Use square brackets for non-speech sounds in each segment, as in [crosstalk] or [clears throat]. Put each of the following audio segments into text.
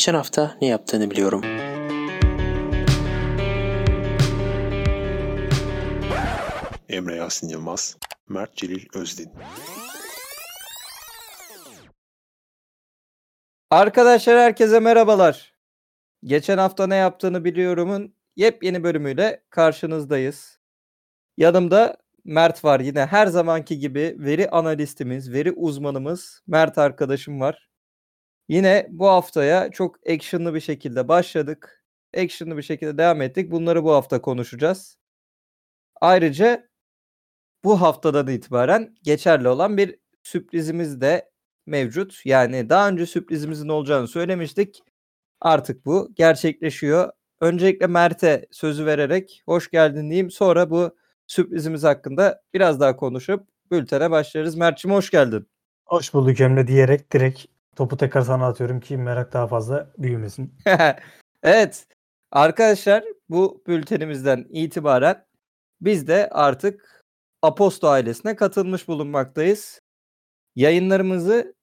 Geçen hafta ne yaptığını biliyorum. Emre Yasin Yılmaz, Mert Celil Özdin. Arkadaşlar herkese merhabalar. Geçen hafta ne yaptığını biliyorumun yepyeni bölümüyle karşınızdayız. Yanımda Mert var yine her zamanki gibi veri analistimiz, veri uzmanımız Mert arkadaşım var. Yine bu haftaya çok actionlı bir şekilde başladık. Actionlı bir şekilde devam ettik. Bunları bu hafta konuşacağız. Ayrıca bu haftadan itibaren geçerli olan bir sürprizimiz de mevcut. Yani daha önce sürprizimizin olacağını söylemiştik. Artık bu gerçekleşiyor. Öncelikle Mert'e sözü vererek hoş geldin diyeyim. Sonra bu sürprizimiz hakkında biraz daha konuşup bültene başlarız. Mert'cim hoş geldin. Hoş bulduk Emre diyerek direkt topu tekrar sana atıyorum ki merak daha fazla büyümesin. [laughs] evet arkadaşlar bu bültenimizden itibaren biz de artık Aposto ailesine katılmış bulunmaktayız. Yayınlarımızı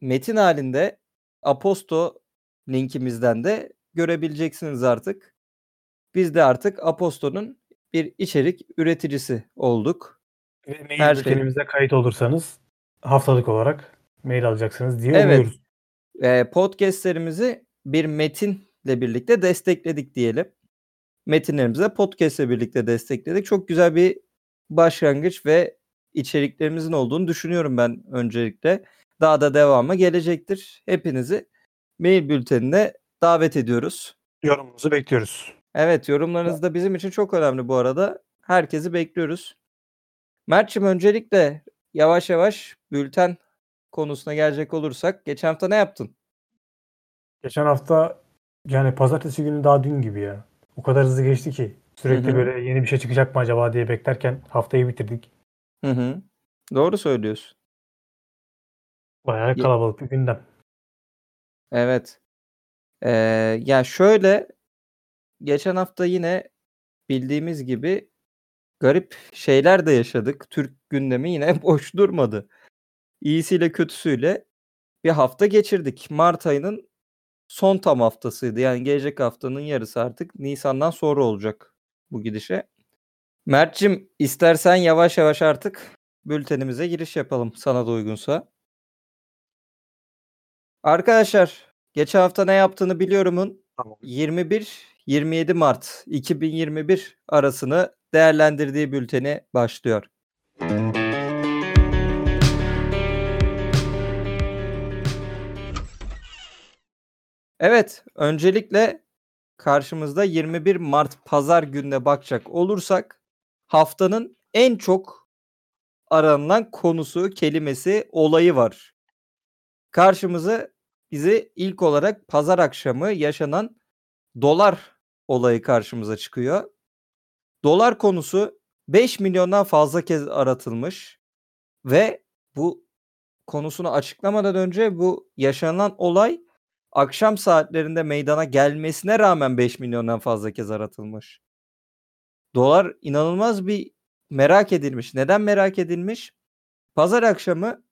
metin halinde Aposto linkimizden de görebileceksiniz artık. Biz de artık Aposto'nun bir içerik üreticisi olduk. Ve mail Her şey- bültenimize kayıt olursanız haftalık olarak mail alacaksınız diye Evet. umuyoruz. Eee, podcastlerimizi bir metinle birlikte destekledik diyelim. Metinlerimizi de podcastle birlikte destekledik. Çok güzel bir başlangıç ve içeriklerimizin olduğunu düşünüyorum ben öncelikle. Daha da devamı gelecektir. Hepinizi mail bültenine davet ediyoruz. Yorumunuzu bekliyoruz. Evet yorumlarınız da bizim için çok önemli bu arada. Herkesi bekliyoruz. Mert'cim öncelikle yavaş yavaş bülten konusuna gelecek olursak geçen hafta ne yaptın? Geçen hafta yani pazartesi günü daha dün gibi ya. O kadar hızlı geçti ki. Sürekli böyle yeni bir şey çıkacak mı acaba diye beklerken haftayı bitirdik. Hı hı. Doğru söylüyorsun. Bayağı kalabalık bir gündem. Evet. Ee, ya şöyle geçen hafta yine bildiğimiz gibi garip şeyler de yaşadık. Türk gündemi yine [laughs] boş durmadı. İyisiyle kötüsüyle bir hafta geçirdik. Mart ayının son tam haftasıydı. Yani gelecek haftanın yarısı artık Nisan'dan sonra olacak bu gidişe. Mert'cim istersen yavaş yavaş artık bültenimize giriş yapalım sana da uygunsa. Arkadaşlar geçen hafta ne yaptığını biliyorumun Tamam. 21-27 Mart 2021 arasını değerlendirdiği bülteni başlıyor. Evet, öncelikle karşımızda 21 Mart pazar gününe bakacak olursak haftanın en çok aranılan konusu, kelimesi, olayı var. Karşımıza bizi ilk olarak pazar akşamı yaşanan dolar olayı karşımıza çıkıyor. Dolar konusu 5 milyondan fazla kez aratılmış ve bu konusunu açıklamadan önce bu yaşanan olay akşam saatlerinde meydana gelmesine rağmen 5 milyondan fazla kez aratılmış. Dolar inanılmaz bir merak edilmiş. Neden merak edilmiş? Pazar akşamı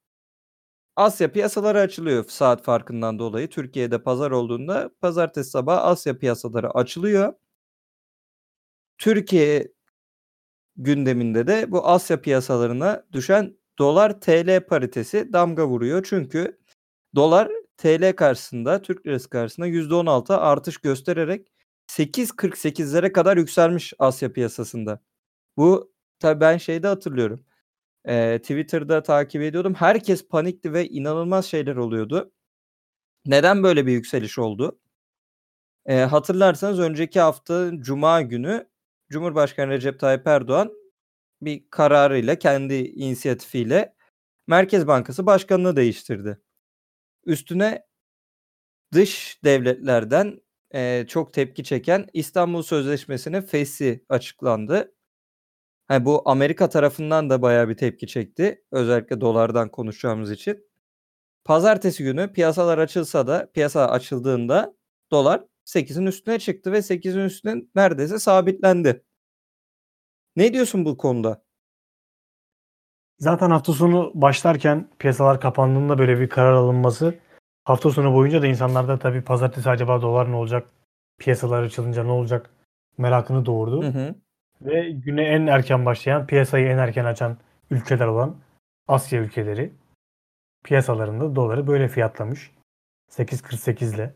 Asya piyasaları açılıyor saat farkından dolayı. Türkiye'de pazar olduğunda pazartesi sabahı Asya piyasaları açılıyor. Türkiye gündeminde de bu Asya piyasalarına düşen dolar TL paritesi damga vuruyor. Çünkü dolar TL karşısında Türk lirası karşısında %16 artış göstererek 8.48'lere kadar yükselmiş Asya piyasasında. Bu tabii ben şeyde hatırlıyorum. Eee, Twitter'da takip ediyordum. Herkes panikti ve inanılmaz şeyler oluyordu. Neden böyle bir yükseliş oldu? Eee, hatırlarsanız önceki hafta cuma günü Cumhurbaşkanı Recep Tayyip Erdoğan bir kararıyla kendi inisiyatifiyle Merkez Bankası Başkanı'nı değiştirdi. Üstüne dış devletlerden eee, çok tepki çeken İstanbul Sözleşmesi'nin fesli açıklandı. Ha, bu Amerika tarafından da bayağı bir tepki çekti. Özellikle dolardan konuşacağımız için. Pazartesi günü piyasalar açılsa da piyasa açıldığında dolar 8'in üstüne çıktı ve 8'in üstüne neredeyse sabitlendi. Ne diyorsun bu konuda? Zaten hafta sonu başlarken piyasalar kapandığında böyle bir karar alınması hafta sonu boyunca da insanlarda tabii pazartesi acaba dolar ne olacak? Piyasalar açılınca ne olacak? Merakını doğurdu. Hı hı. Ve güne en erken başlayan, piyasayı en erken açan ülkeler olan Asya ülkeleri piyasalarında doları böyle fiyatlamış. 8.48 ile.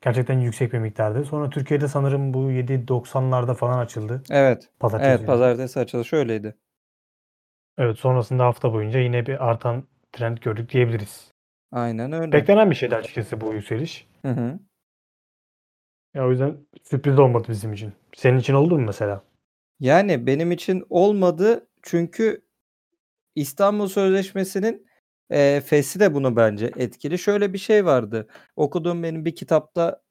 Gerçekten yüksek bir miktardı. Sonra Türkiye'de sanırım bu 7.90'larda falan açıldı. Evet. Pazartesi Evet günü. pazartesi açılışı öyleydi. Evet sonrasında hafta boyunca yine bir artan trend gördük diyebiliriz. Aynen öyle. Beklenen bir şeydi açıkçası bu yükseliş. Hı hı. Ya o yüzden sürpriz olmadı bizim için. Senin için oldu mu mesela? Yani benim için olmadı çünkü İstanbul Sözleşmesi'nin eee fesi de bunu bence etkili. Şöyle bir şey vardı. Okuduğum benim bir kitapta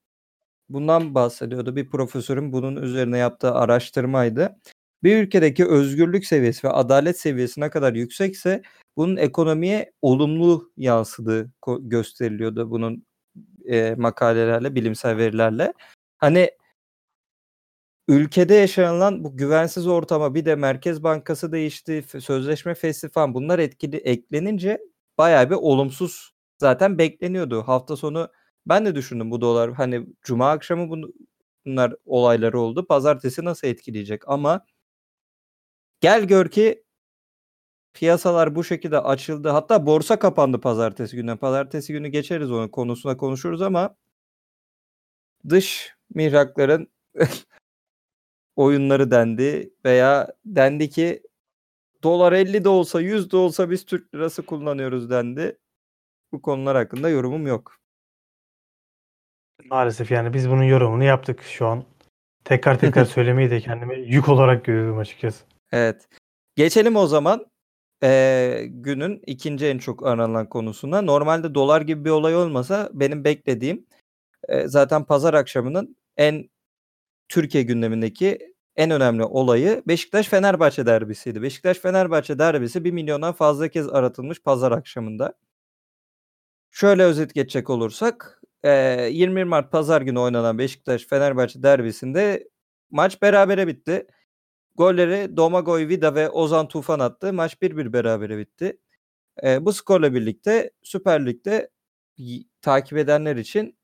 bundan bahsediyordu. Bir profesörün bunun üzerine yaptığı araştırmaydı. Bir ülkedeki özgürlük seviyesi ve adalet seviyesi ne kadar yüksekse bunun ekonomiye olumlu yansıdığı gösteriliyordu bunun eee, makalelerle, bilimsel verilerle. Hani ülkede yaşanılan bu güvensiz ortama bir de Merkez Bankası değişti, sözleşme fesli falan bunlar etkili eklenince bayağı bir olumsuz zaten bekleniyordu. Hafta sonu ben de düşündüm bu dolar hani cuma akşamı bunu, bunlar olayları oldu. Pazartesi nasıl etkileyecek ama gel gör ki piyasalar bu şekilde açıldı. Hatta borsa kapandı pazartesi günü. Pazartesi günü geçeriz onun konusuna konuşuruz ama dış mihrakların [laughs] oyunları dendi veya dendi ki dolar 50 de olsa 100 de olsa biz Türk lirası kullanıyoruz dendi. Bu konular hakkında yorumum yok. Maalesef yani biz bunun yorumunu yaptık şu an. Tekrar tekrar [laughs] söylemeyi de kendime yük olarak görüyorum açıkçası. Evet. Geçelim o zaman eee, günün ikinci en çok aranan konusuna. Normalde dolar gibi bir olay olmasa benim beklediğim eee, zaten pazar akşamının en Türkiye gündemindeki en önemli olayı Beşiktaş-Fenerbahçe derbisiydi. Beşiktaş-Fenerbahçe derbisi 1 milyondan fazla kez aratılmış pazar akşamında. Şöyle özet geçecek olursak eee 21 Mart pazar günü oynanan Beşiktaş-Fenerbahçe derbisinde maç berabere bitti. Golleri Domagoj Vida ve Ozan Tufan attı. Maç 1-1 berabere bitti. Eee, bu skorla birlikte Süper Lig'de takip edenler için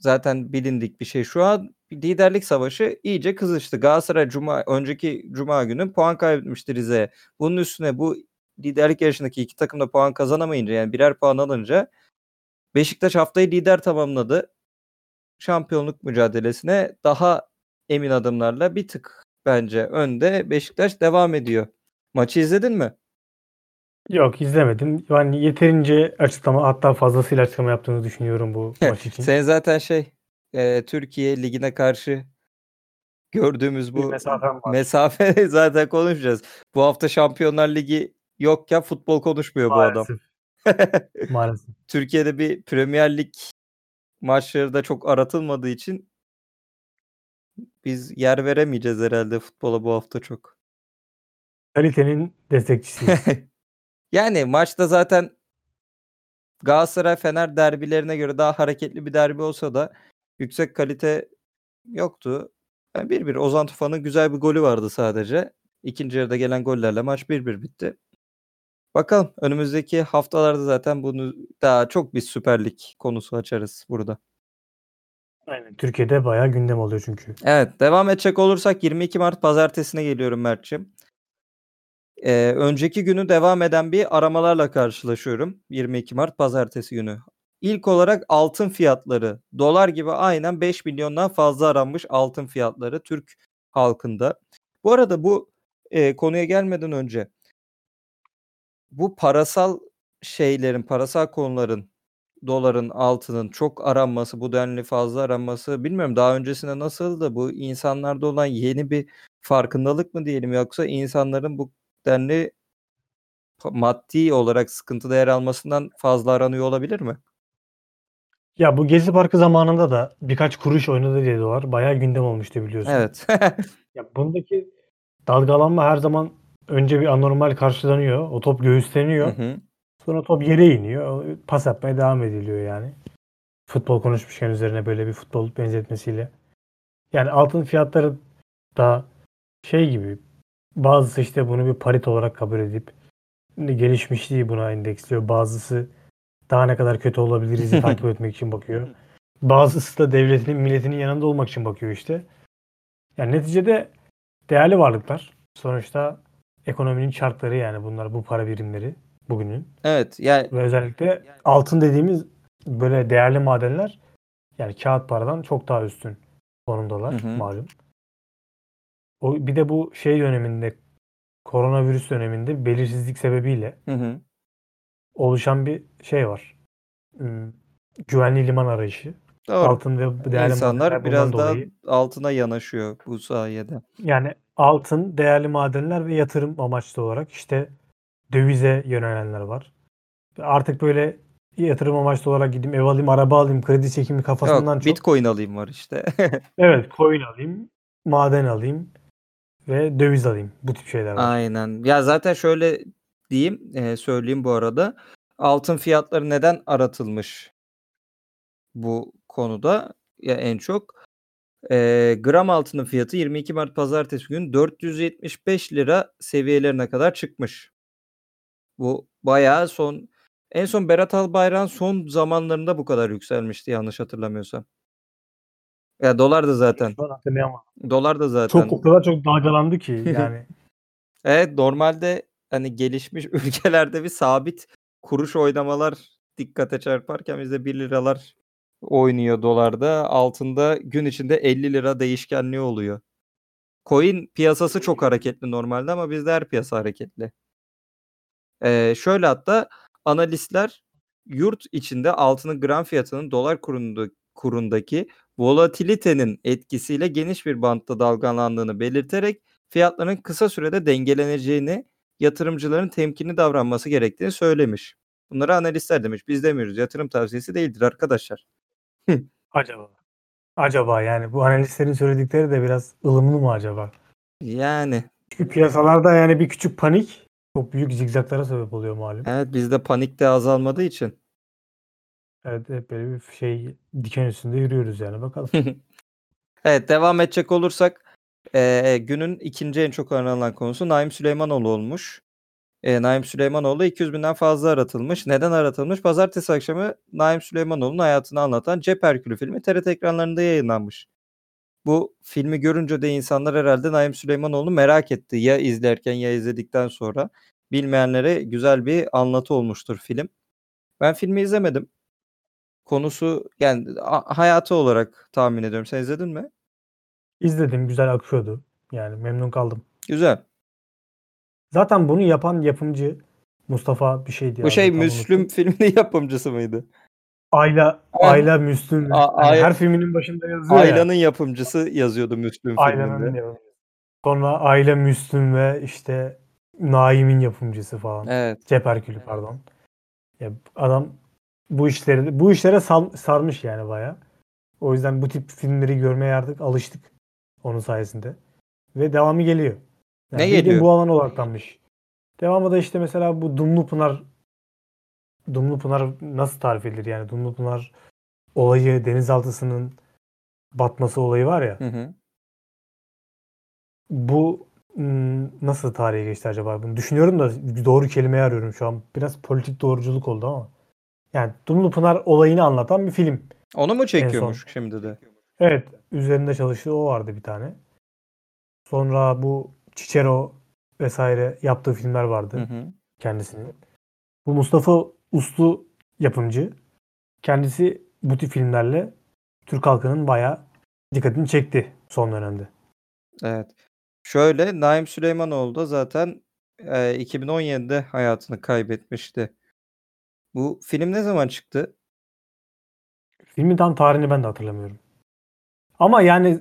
zaten bilindik bir şey. Şu an liderlik savaşı iyice kızıştı. Galatasaray cuma önceki cuma günü puan kaybetmişti Rize'ye. Bunun üstüne bu liderlik yarışındaki iki takım da puan kazanamayınca yani birer puan alınca Beşiktaş haftayı lider tamamladı. Şampiyonluk mücadelesine daha emin adımlarla bir tık bence önde Beşiktaş devam ediyor. Maçı izledin mi? Yok izlemedim. Yani yeterince açıklama hatta fazlasıyla açıklama yaptığını düşünüyorum bu maç için. Sen zaten şey e, Türkiye Ligi'ne karşı gördüğümüz bu mesafe [laughs] zaten konuşacağız. Bu hafta Şampiyonlar Ligi yokken futbol konuşmuyor bu adam. Maalesef. [laughs] Maalesef. Türkiye'de bir Premier Lig maçları da çok aratılmadığı için biz yer veremeyeceğiz herhalde futbola bu hafta çok. Kalitenin destekçisiyiz. [laughs] yani maçta zaten Galatasaray Fener derbilerine göre daha hareketli bir derbi olsa da yüksek kalite yoktu. Yani 1-1 Ozan Tufan'ın güzel bir golü vardı sadece. İkinci yarıda gelen gollerle maç 1-1 bitti. Bakalım önümüzdeki haftalarda zaten bunu daha çok bir Süper Lig konusu açarız burada. Aynen. Türkiye'de bayağı gündem oluyor çünkü. Evet devam edecek olursak 22 Mart pazartesine geliyorum Mert'ciğim. Ee, önceki günü devam eden bir aramalarla karşılaşıyorum. 22 Mart pazartesi günü. İlk olarak altın fiyatları. Dolar gibi aynen 5 milyondan fazla aranmış altın fiyatları Türk halkında. Bu arada bu e, konuya gelmeden önce bu parasal şeylerin, parasal konuların doların, altının çok aranması, bu denli fazla aranması bilmiyorum daha öncesinde nasıldı? Bu insanlarda olan yeni bir farkındalık mı diyelim yoksa insanların bu denli maddi olarak sıkıntıda yer almasından fazla aranıyor olabilir mi? Ya bu Gezi Parkı zamanında da birkaç kuruş oynadı diye dolar. Bayağı gündem olmuştu biliyorsun. Evet. [laughs] Ya bundaki dalgalanma her zaman önce bir anormal karşılanıyor. O top Hı göğüsleniyor. hı. Sonra top yere iniyor. Pas yapmaya devam ediliyor yani. Futbol konuşmuşken üzerine böyle bir futbol benzetmesiyle. Yani altın fiyatları da şey gibi bazısı işte bunu bir parit olarak kabul edip gelişmişliği buna endeksliyor. Bazısı Daha ne kadar kötü olabiliriz [laughs] takip etmek için bakıyor. Bazısı da devletinin, milletinin yanında olmak için bakıyor işte. Yani neticede değerli varlıklar. Sonuçta ekonominin çarkları yani bunlar bu para birimleri bugünün. Evet yani Ve özellikle altın dediğimiz böyle değerli madenler yani kağıt paradan çok daha üstün konumdalar Hı malum. O bir de bu şey döneminde koronavirüs döneminde belirsizlik sebebiyle hı hı. oluşan bir şey var. Hmm, Güvenli liman arayışı. Doğru. Altın ve değerli İnsanlar biraz daha dolayı. altına yanaşıyor bu sayede. Yani altın, değerli madenler ve yatırım amaçlı olarak işte dövize yönelenler var. Artık böyle yatırım amaçlı olarak gideyim ev alayım, araba alayım, kredi çekimi kafasından Yok, çok Bitcoin alayım var işte. [laughs] evet coin alayım, maden alayım ve döviz alayım. Bu tip şeyler var. Aynen. Ya zaten şöyle diyeyim, e, söyleyeyim bu arada. Altın fiyatları neden aratılmış bu konuda? Ya en çok e, gram altının fiyatı 22 Mart Pazartesi günü 475 lira seviyelerine kadar çıkmış. Bu bayağı son en son Berat Albayrak'ın son zamanlarında bu kadar yükselmişti yanlış hatırlamıyorsam. Ya dolar da zaten. Dolar da zaten. Çok o kadar çok dalgalandı ki [laughs] yani. Evet normalde hani gelişmiş [laughs] ülkelerde bir sabit kuruş oynamalar dikkate çarparken bizde 1 liralar oynuyor dolarda. Altında gün içinde 50 lira değişkenliği oluyor. Coin piyasası çok hareketli normalde ama bizde her piyasa hareketli. Ee, şöyle hatta analistler yurt içinde altının gram fiyatının dolar kurunda, kurundaki volatilitenin etkisiyle geniş bir bantta dalgalandığını belirterek fiyatların kısa sürede dengeleneceğini, yatırımcıların temkinli davranması gerektiğini söylemiş. Bunları analistler demiş. Biz demiyoruz. Yatırım tavsiyesi değildir arkadaşlar. Acaba. Acaba yani bu analistlerin söyledikleri de biraz ılımlı mı acaba? Yani Çünkü piyasalarda yani bir küçük panik çok büyük zigzaglara sebep oluyor malum. evet bizde panik de azalmadığı için. Evet hep böyle bir şey diken üstünde yürüyoruz yani bakalım. [laughs] Evet devam edecek olursak eee, günün ikinci en çok aranan konusu Naim Süleymanoğlu olmuş. Eee, Naim Süleymanoğlu 200 binden fazla aratılmış. Neden aratılmış? Pazartesi akşamı Naim Süleymanoğlu'nun hayatını anlatan Cep Herkülü filmi TRT ekranlarında yayınlanmış. Bu filmi görünce de insanlar herhalde Naim Süleymanoğlu'nu merak etti. Ya izlerken ya izledikten sonra. Bilmeyenlere güzel bir anlatı olmuştur film. Ben filmi izlemedim. Konusu yani hayatı olarak tahmin ediyorum. Sen izledin mi? İzledim güzel akıyordu. Yani memnun kaldım. Güzel. Zaten bunu yapan yapımcı Mustafa bir şeydi. Bu şey Müslüm unuttum. filminin [laughs] yapımcısı mıydı? Ayla. Ayla Müslüm. A- Yani her filminin başında yazıyor ya. Ayla'nın yapımcısı yazıyordu Müslüm Ayla'nın filminde. yapımcısı. Sonra Ayla Müslüm ve işte Naim'in yapımcısı falan. Evet. Cep Herkülü pardon. Ya adam bu işleri bu işlere sal- sarmış yani baya. O yüzden bu tip filmleri görmeye artık alıştık onun sayesinde. Ve devamı geliyor. Yani Ne geliyor? Bu alana odaklanmış. Devamı da işte mesela bu Dumlu Pınar Dumlu Pınar nasıl tarif edilir yani Dumlu Pınar olayı denizaltısının batması olayı var ya. Hı hı. Bu nasıl tarihe geçti acaba? Bunu düşünüyorum da doğru kelimeyi arıyorum şu an. Biraz politik doğruculuk oldu ama. Yani Dumlupınar olayını anlatan bir film. Onu mu çekiyormuş şimdi de? Evet. Üzerinde çalıştığı o vardı bir tane. Sonra bu Cicero vesaire yaptığı filmler vardı Hı hı. kendisinin. Bu Mustafa Uslu yapımcı. Kendisi bu tip filmlerle Türk halkının bayağı dikkatini çekti son dönemde. Evet. Şöyle Naim Süleymanoğlu da zaten e, 2017'de hayatını kaybetmişti. Bu film ne zaman çıktı? Filmin tam tarihini ben de hatırlamıyorum. Ama yani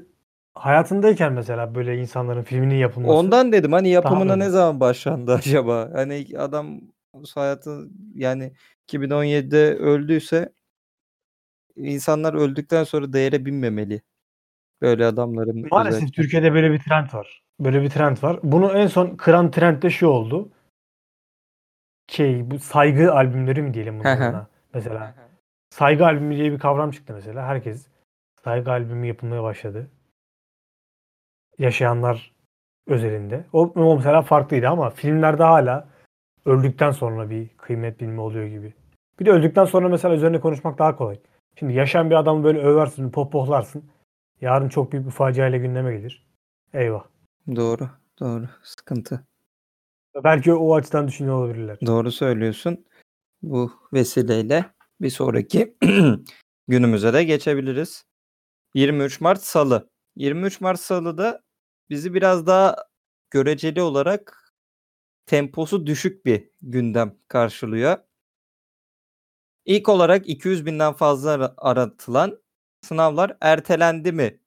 hayatındayken mesela böyle insanların filminin yapılması. Ondan dedim hani yapımına ne zaman başlandı acaba? Hani adam hayatı yani 2017'de öldüyse insanlar öldükten sonra değere binmemeli. Böyle adamların Maalesef özellikle. Türkiye'de böyle bir trend var. Böyle bir trend var. Bunu en son kıran trend de şu oldu. Şey bu saygı albümleri mi diyelim bunlarına? mesela saygı albümü diye bir kavram çıktı mesela. Herkes saygı albümü yapılmaya başladı. Yaşayanlar özelinde. O, o mesela farklıydı ama filmlerde hala öldükten sonra bir kıymet bilme oluyor gibi. Bir de öldükten sonra mesela üzerine konuşmak daha kolay. Şimdi yaşayan bir adamı böyle översin, pohpohlarsın. Yarın çok büyük bir faciayla gündeme gelir. Eyvah. Doğru. Doğru. Sıkıntı. Belki o açıdan düşünüyor olabilirler. Doğru söylüyorsun. Bu vesileyle bir sonraki [clears throat] günümüze de geçebiliriz. 23 Mart Salı. 23 Mart Salı'da bizi biraz daha göreceli olarak temposu düşük bir gündem karşılıyor. İlk olarak 200 binden fazla ara- aratılan sınavlar ertelendi mi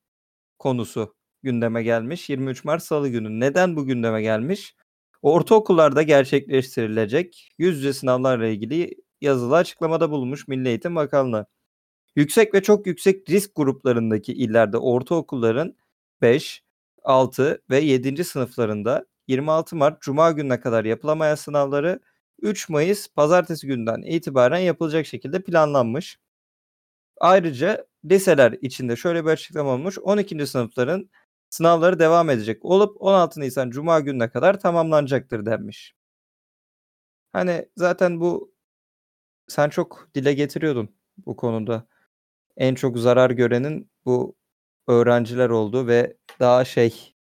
konusu gündeme gelmiş. 23 Mart Salı günü. Neden bu gündeme gelmiş? Ortaokullarda gerçekleştirilecek yüz yüze sınavlarla ilgili yazılı açıklamada bulunmuş Milli Eğitim Bakanlığı. Yüksek ve çok yüksek risk gruplarındaki illerde ortaokulların 5, 6 ve 7. sınıflarında 26 Mart Cuma gününe kadar yapılamayan sınavları 3 Mayıs Pazartesi günden itibaren yapılacak şekilde planlanmış. Ayrıca liseler içinde şöyle bir açıklama olmuş. 12. sınıfların sınavları devam edecek olup 16 Nisan Cuma gününe kadar tamamlanacaktır denmiş. Hani zaten bu sen çok dile getiriyordun bu konuda. En çok zarar görenin bu öğrenciler oldu ve daha şey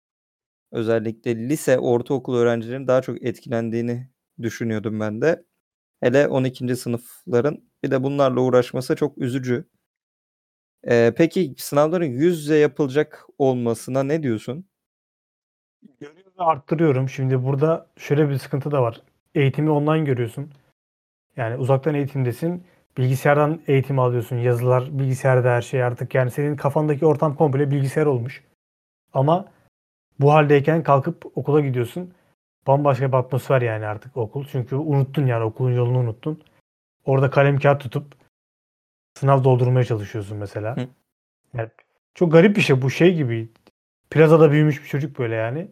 özellikle lise, ortaokul öğrencilerinin daha çok etkilendiğini düşünüyordum ben de. Hele 12. sınıfların bir de bunlarla uğraşması çok üzücü. Ee, peki sınavların yüz yüze yapılacak olmasına ne diyorsun? Görüyor ve arttırıyorum. Şimdi burada şöyle bir sıkıntı da var. Eğitimi online görüyorsun. Yani uzaktan eğitimdesin. Bilgisayardan eğitim alıyorsun. Yazılar, bilgisayarda her şey artık. Yani senin kafandaki ortam komple bilgisayar olmuş. Ama bu haldeyken kalkıp okula gidiyorsun. Bambaşka bir atmosfer yani artık okul. Çünkü unuttun yani okulun yolunu unuttun. Orada kalem kağıt tutup sınav doldurmaya çalışıyorsun mesela. Hı. Yani çok garip bir şey bu şey gibi. Plazada büyümüş bir çocuk böyle yani.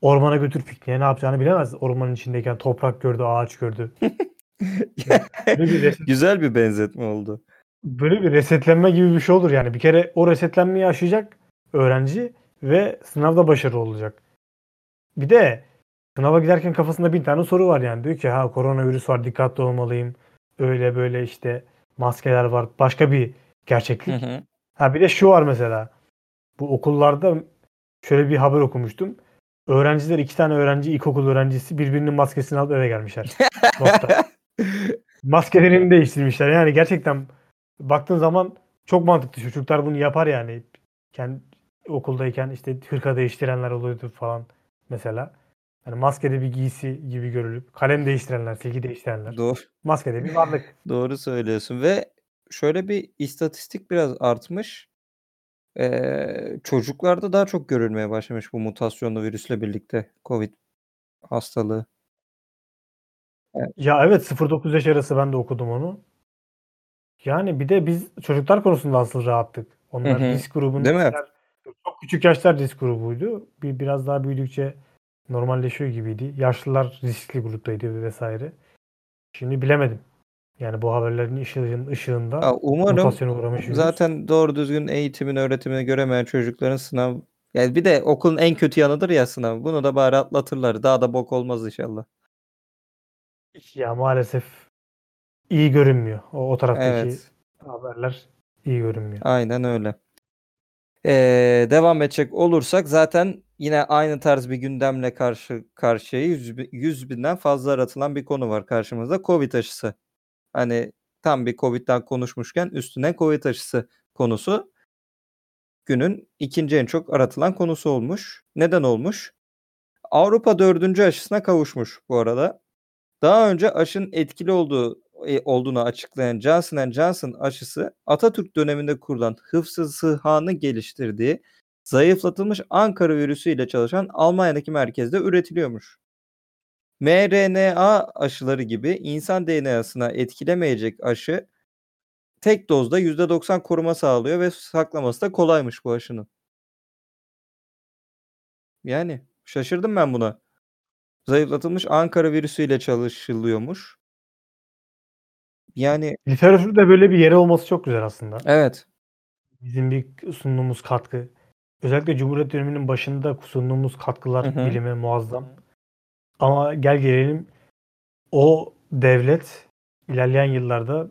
Ormana götür pikniğe ne yapacağını bilemez. Ormanın içindeyken toprak gördü, ağaç gördü. [laughs] Bir, reset- Güzel bir benzetme oldu. böyle bir resetlenme gibi bir şey olur yani. Bir kere o resetlenmeyi aşacak öğrenci ve sınavda başarılı olacak. Bir de sınava giderken kafasında bir tane soru var yani. Diyor ki ha koronavirüs var dikkatli olmalıyım. Öyle böyle işte maskeler var. Başka bir gerçeklik. hı. Ha bir de şu var mesela. Bu okullarda şöyle bir haber okumuştum. Öğrenciler iki tane öğrenci ilkokul öğrencisi birbirinin maskesini alıp eve gelmişler. [laughs] Nokta. Maskelerini değiştirmişler. Yani gerçekten baktığın zaman çok mantıklı. Çocuklar bunu yapar yani. Kendi okuldayken işte hırka değiştirenler oluyordu falan mesela. Yani maskede bir giysi gibi görülüp kalem değiştirenler, silgi değiştirenler. Doğru. Maskede bir varlık. [laughs] Doğru söylüyorsun ve şöyle bir istatistik biraz artmış. Ee, çocuklarda daha çok görülmeye başlamış bu mutasyonlu virüsle birlikte Covid hastalığı. Ya evet 0-9 yaş arası ben de okudum onu. Yani bir de biz çocuklar konusunda asıl rahattık. Onlar risk grubunda. Değil mi? Çok küçük yaşlar risk grubuydu. Bir biraz daha büyüdükçe normalleşiyor gibiydi. Yaşlılar riskli gruptaydı vesaire. Şimdi bilemedim. Yani bu haberlerin ışığın, ışığında Ya umarım zaten doğru düzgün eğitimin öğretimini göremeyen çocukların sınav yani bir de okulun en kötü yanıdır ya sınav. Bunu da bari atlatırlar. Daha da bok olmaz inşallah. Ya maalesef iyi görünmüyor. O, o taraftaki Evet. haberler iyi görünmüyor. Aynen öyle. Ee, devam edecek olursak zaten yine aynı tarz bir gündemle karşı karşıya 100, bi- 100 binden fazla aratılan bir konu var karşımızda. Covid aşısı. Hani tam bir Covid'den konuşmuşken üstüne Covid aşısı konusu günün ikinci en çok aratılan konusu olmuş. Neden olmuş? Avrupa dördüncü aşısına kavuşmuş bu arada. Daha önce aşının etkili olduğu e, olduğunu açıklayan Johnson Johnson aşısı Atatürk döneminde kurulan Hıfzı Sıhha'nın geliştirdiği zayıflatılmış Ankara virüsü ile çalışan Almanya'daki merkezde üretiliyormuş. mRNA aşıları gibi insan DNA'sına etkilemeyecek aşı tek dozda %90 koruma sağlıyor ve saklaması da kolaymış bu aşının. Yani şaşırdım ben buna. Zayıflatılmış Ankara virüsüyle çalışılıyormuş. Yani Literatürde böyle bir yeri olması çok güzel aslında. evet. Bizim bir sunduğumuz katkı. Özellikle Cumhuriyet döneminin başında sunduğumuz katkılar Hı hı. bilime muazzam. Ama gel gelelim o devlet ilerleyen yıllarda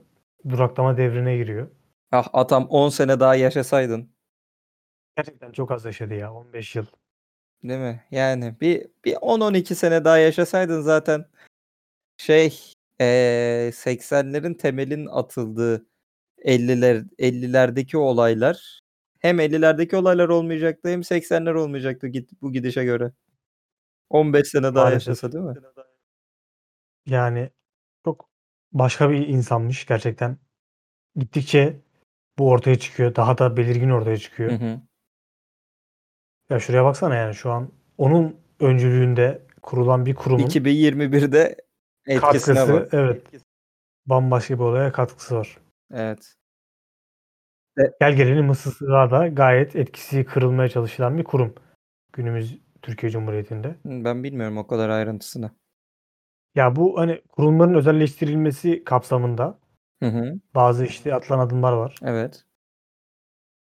duraklama devrine giriyor. Ah atam 10 sene daha yaşasaydın. Gerçekten çok az yaşadı ya 15 yıl. Değil mi? Yani bir bir 10-12 sene daha yaşasaydın zaten şey eee 80'lerin temelin atıldığı 50'ler 50'lerdeki olaylar hem 50'lerdeki olaylar olmayacaktı hem 80'ler olmayacaktı git bu gidişe göre. 15 sene daha Maalesef. yaşasa değil mi? Yani çok başka bir insanmış gerçekten. Gittikçe bu ortaya çıkıyor. Daha da belirgin ortaya çıkıyor. Hı hı. Ya şuraya baksana yani şu an onun öncülüğünde kurulan bir kurumun 2021'de etkisine katkısı bak. evet bambaşka bir olaya katkısı var. Evet. Gel gelelim Mısır'a da gayet etkisi kırılmaya çalışılan bir kurum. Günümüz Türkiye Cumhuriyeti'nde. Ben bilmiyorum o kadar ayrıntısını. Ya bu hani kurumların özelleştirilmesi kapsamında Hı hı. bazı işte atılan adımlar var. Evet.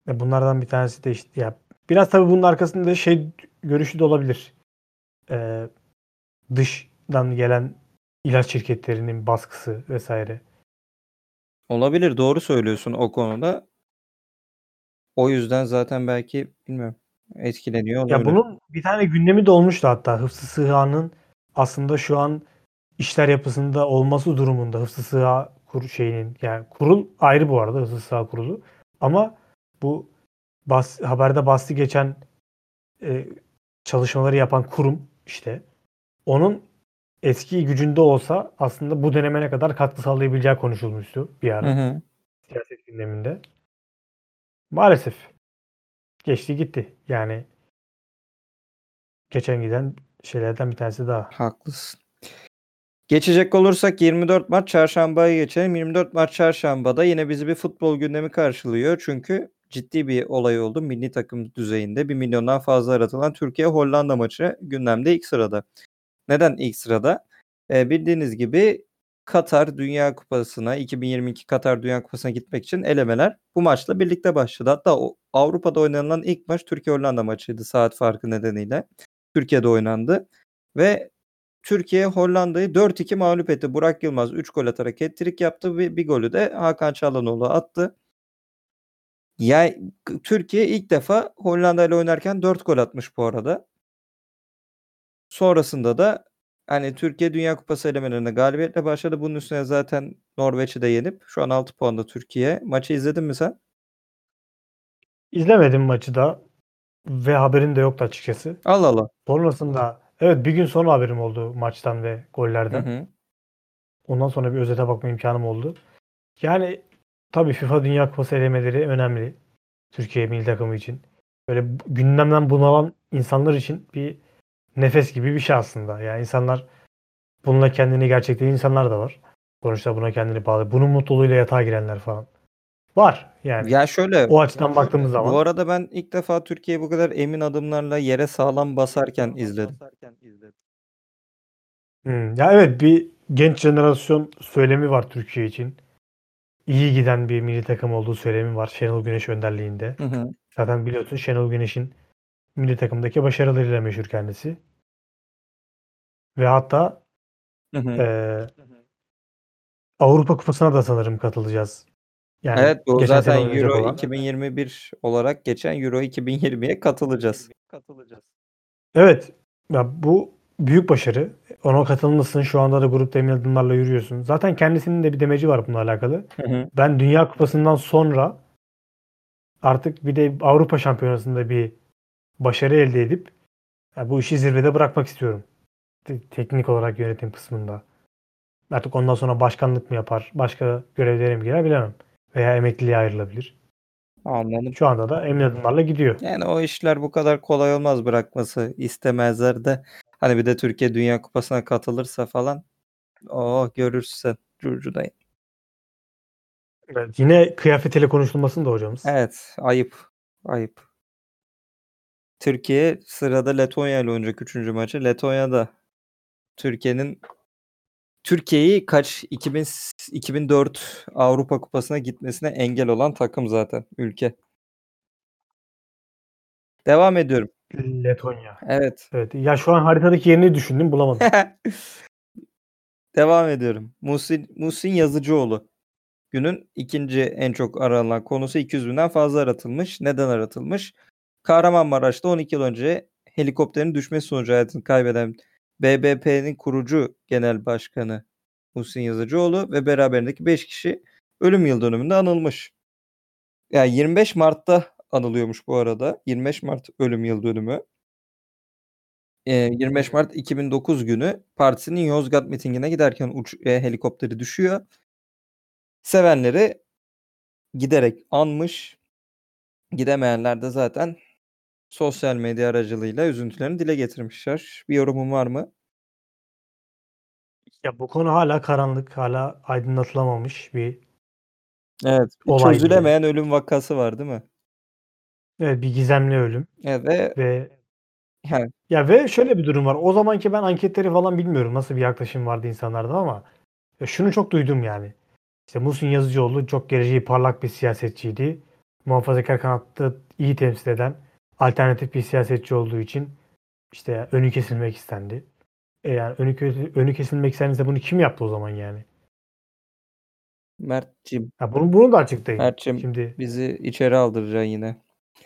Ve bunlardan bir tanesi de işte ya biraz tabii bunun arkasında şey görüşü de olabilir. Ee, dıştan gelen ilaç şirketlerinin baskısı vesaire. Olabilir doğru söylüyorsun o konuda. O yüzden zaten belki bilmiyorum etkileniyor Ya olabilir. bunun bir tane gündemi de olmuştu hatta. Hıfzı Sığa'nın aslında şu an işler yapısında olması durumunda Hıfzı Sığa kur şeyinin yani kurul ayrı bu arada Hıfzı Sığa kurulu. Ama bu bas, haberde bahsi geçen e, çalışmaları yapan kurum işte onun eski gücünde olsa aslında bu döneme ne kadar katkı sağlayabileceği konuşulmuştu bir Hı ara hı. siyaset gündeminde. Maalesef geçti gitti. Yani geçen giden şeylerden bir tanesi daha. Haklısın. Geçecek olursak 24 Mart çarşambaya geçelim. 24 Mart çarşambada yine bizi bir futbol gündemi karşılıyor. Çünkü ciddi bir olay oldu. Milli takım düzeyinde 1 milyondan fazla aratılan Türkiye-Hollanda maçı gündemde ilk sırada. Neden ilk sırada? Ee, bildiğiniz gibi Katar Dünya Kupası'na 2022 Katar Dünya Kupası'na gitmek için elemeler bu maçla birlikte başladı. Hatta o Avrupa'da oynanılan ilk maç Türkiye-Hollanda maçıydı saat farkı nedeniyle. Türkiye'de oynandı ve Türkiye Hollanda'yı 4-2 mağlup etti. Burak Yılmaz 3 gol atarak hat-trick yaptı ve bir golü de Hakan Çalhanoğlu attı. Yani Türkiye ilk defa Hollanda ile oynarken 4 gol atmış bu arada. Sonrasında da hani Türkiye Dünya Kupası elemelerine galibiyetle başladı. Bunun üstüne zaten Norveç'i de yenip şu an 6 puanda Türkiye. Maçı izledin mi sen? İzlemedim maçı da ve haberim de yoktu açıkçası. Allah Allah. Sonrasında evet bir gün sonra haberim oldu maçtan ve Hı gollerden. hı. Ondan sonra bir özete bakma imkanım oldu. Yani tabii FIFA Dünya Kupası elemeleri önemli. Türkiye milli takımı için. Böyle gündemden bunalan insanlar için bir nefes gibi bir şey aslında. Yani insanlar bununla kendini gerçekleyen insanlar da var. Sonuçta buna kendini bağlı. Bunun mutluluğuyla yatağa girenler falan. Var yani. Ya şöyle o açıdan baktığımız zaman. Bu arada ben ilk defa Türkiye'yi bu kadar emin adımlarla yere sağlam basarken izledim. Hmm, Ya evet bir genç jenerasyon söylemi var Türkiye için. İyi giden bir milli takım olduğu söylemi var Şenol Güneş önderliğinde. Hı hı. Zaten biliyorsun Şenol Güneş'in milli takımdaki başarılarıyla meşhur kendisi. Ve hatta Hı hı. eee, Avrupa Kupası'na da sanırım katılacağız. Yani Evet bu geçen zaten Euro olan. 2021 olarak geçen Euro 2020'ye katılacağız. Evet. Ya bu büyük başarı. Ona katılmışsın. Şu anda da grupta emin adımlarla yürüyorsun. Zaten kendisinin de bir demeci var bununla alakalı. Hı hı. Ben Dünya Kupası'ndan sonra artık bir de Avrupa Şampiyonası'nda bir başarı elde edip ya bu işi zirvede bırakmak istiyorum. Te- Teknik olarak yönetim kısmında. Artık ondan sonra başkanlık mı yapar, başka görevlere mi girer bilemem. Veya emekliliğe ayrılabilir. Anladım. Şu anda da emin adımlarla gidiyor. Yani o işler bu kadar kolay olmaz bırakması. istemezler de. Hani bir de Türkiye Dünya Kupası'na katılırsa falan. O görürsen Curcunayı. Evet, yine kıyafetiyle konuşulmasın da hocamız. Evet ayıp. Ayıp. Türkiye sırada Letonya ile oynayacak 3. maçı. Letonya'da Türkiye'nin Türkiye'yi kaç 2000 2004 Avrupa Kupası'na gitmesine engel olan takım zaten ülke. Devam ediyorum. Letonya. Evet. Evet. Ya şu an haritadaki yerini düşündüm bulamadım. [laughs] Devam ediyorum. Muhsin, Muhsin Yazıcıoğlu. Günün ikinci en çok aranan konusu 200 binden fazla aratılmış. Neden aratılmış? Kahramanmaraş'ta 12 yıl önce helikopterin düşmesi sonucu hayatını kaybeden BBP'nin kurucu genel başkanı Muhsin Yazıcıoğlu ve beraberindeki 5 kişi ölüm yıl dönümünde anılmış. Yani 25 Mart'ta anılıyormuş bu arada. 25 Mart ölüm yıl dönümü. Ee, 25 Mart 2009 günü partisinin Yozgat mitingine giderken uç, e, helikopteri düşüyor. Sevenleri giderek anmış. Gidemeyenler de zaten sosyal medya aracılığıyla üzüntülerini dile getirmişler. Bir yorumun var mı? Ya bu konu hala karanlık, hala aydınlatılamamış bir Evet. bir Olay gibi. çözülemeyen ölüm vakası var değil mi? evet, bir gizemli ölüm Evet ve ve yani ya ve şöyle bir durum var. O zamanki ben anketleri falan bilmiyorum nasıl bir yaklaşım vardı insanlarda ama ya şunu çok duydum yani. İşte Muhsin Yazıcıoğlu çok geleceği parlak bir siyasetçiydi. Muhafazakar kanatta iyi temsil eden alternatif bir siyasetçi olduğu için işte önü kesilmek istendi. E yani önü, önü kesilmek istenirse bunu kim yaptı o zaman yani? Mert'cim, Ya bunu, bunu da açıklayın. Mert'cim Şimdi bizi içeri aldıracaksın yine. [laughs]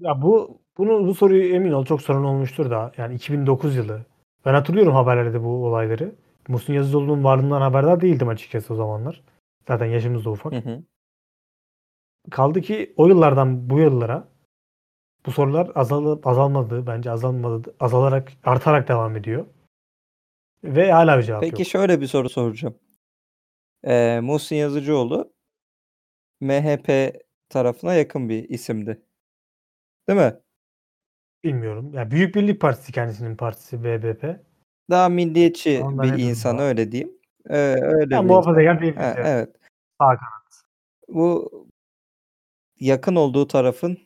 ya bu bunu bu soruyu emin ol çok sorun olmuştur da yani 2009 yılı. Ben hatırlıyorum haberlerde bu olayları. Muhsin Yazıcıoğlu'nun varlığından haberdar değildim açıkçası o zamanlar. Zaten yaşımız da ufak. Hı hı. Kaldı ki o yıllardan bu yıllara bu sorular azalıp azalmadı bence azalmadı azalarak artarak devam ediyor. Ve hala bir cevap Peki yok. şöyle bir soru soracağım. Ee, Muhsin Yazıcıoğlu MHP tarafına yakın bir isimdi. Değil mi? Bilmiyorum. Ya Büyük Birlik Partisi kendisinin partisi BBP. Daha milliyetçi Onda bir insan var? öyle diyeyim. Ee, öyle Ya bir muhafazakar değil Ha, evet. Sağ kanat. Bu yakın olduğu tarafın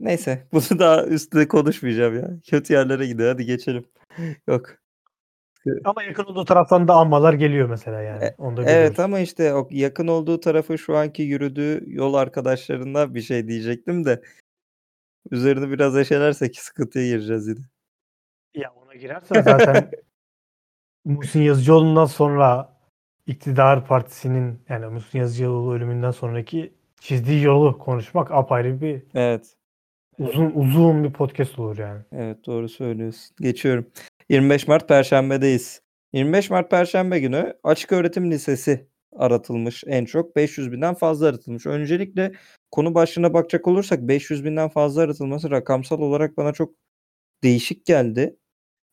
neyse [laughs] bunu daha üstüne konuşmayacağım ya. Kötü yerlere gidiyor. Hadi geçelim. Yok. Ama yakın olduğu taraftan da anmalar geliyor mesela yani. E- Onu da Evet ama işte o yakın olduğu tarafı şu anki yürüdüğü yol arkadaşlarına bir şey diyecektim de üzerini biraz eşelersek sıkıntıya gireceğiz yine. Ya ona girersen zaten [laughs] Muhsin Yazıcıoğlu'ndan sonra iktidar partisinin yani Muhsin Yazıcıoğlu ölümünden sonraki çizdiği yolu konuşmak apayrı bir Evet. Uzun uzun bir podcast olur yani. Evet doğru söylüyorsun. Geçiyorum. 25 Mart Perşembe'deyiz. 25 Mart Perşembe günü Açık Öğretim Lisesi aratılmış en çok. 500 binden fazla aratılmış. Öncelikle konu başlığına bakacak olursak 500 binden fazla aratılması rakamsal olarak bana çok değişik geldi.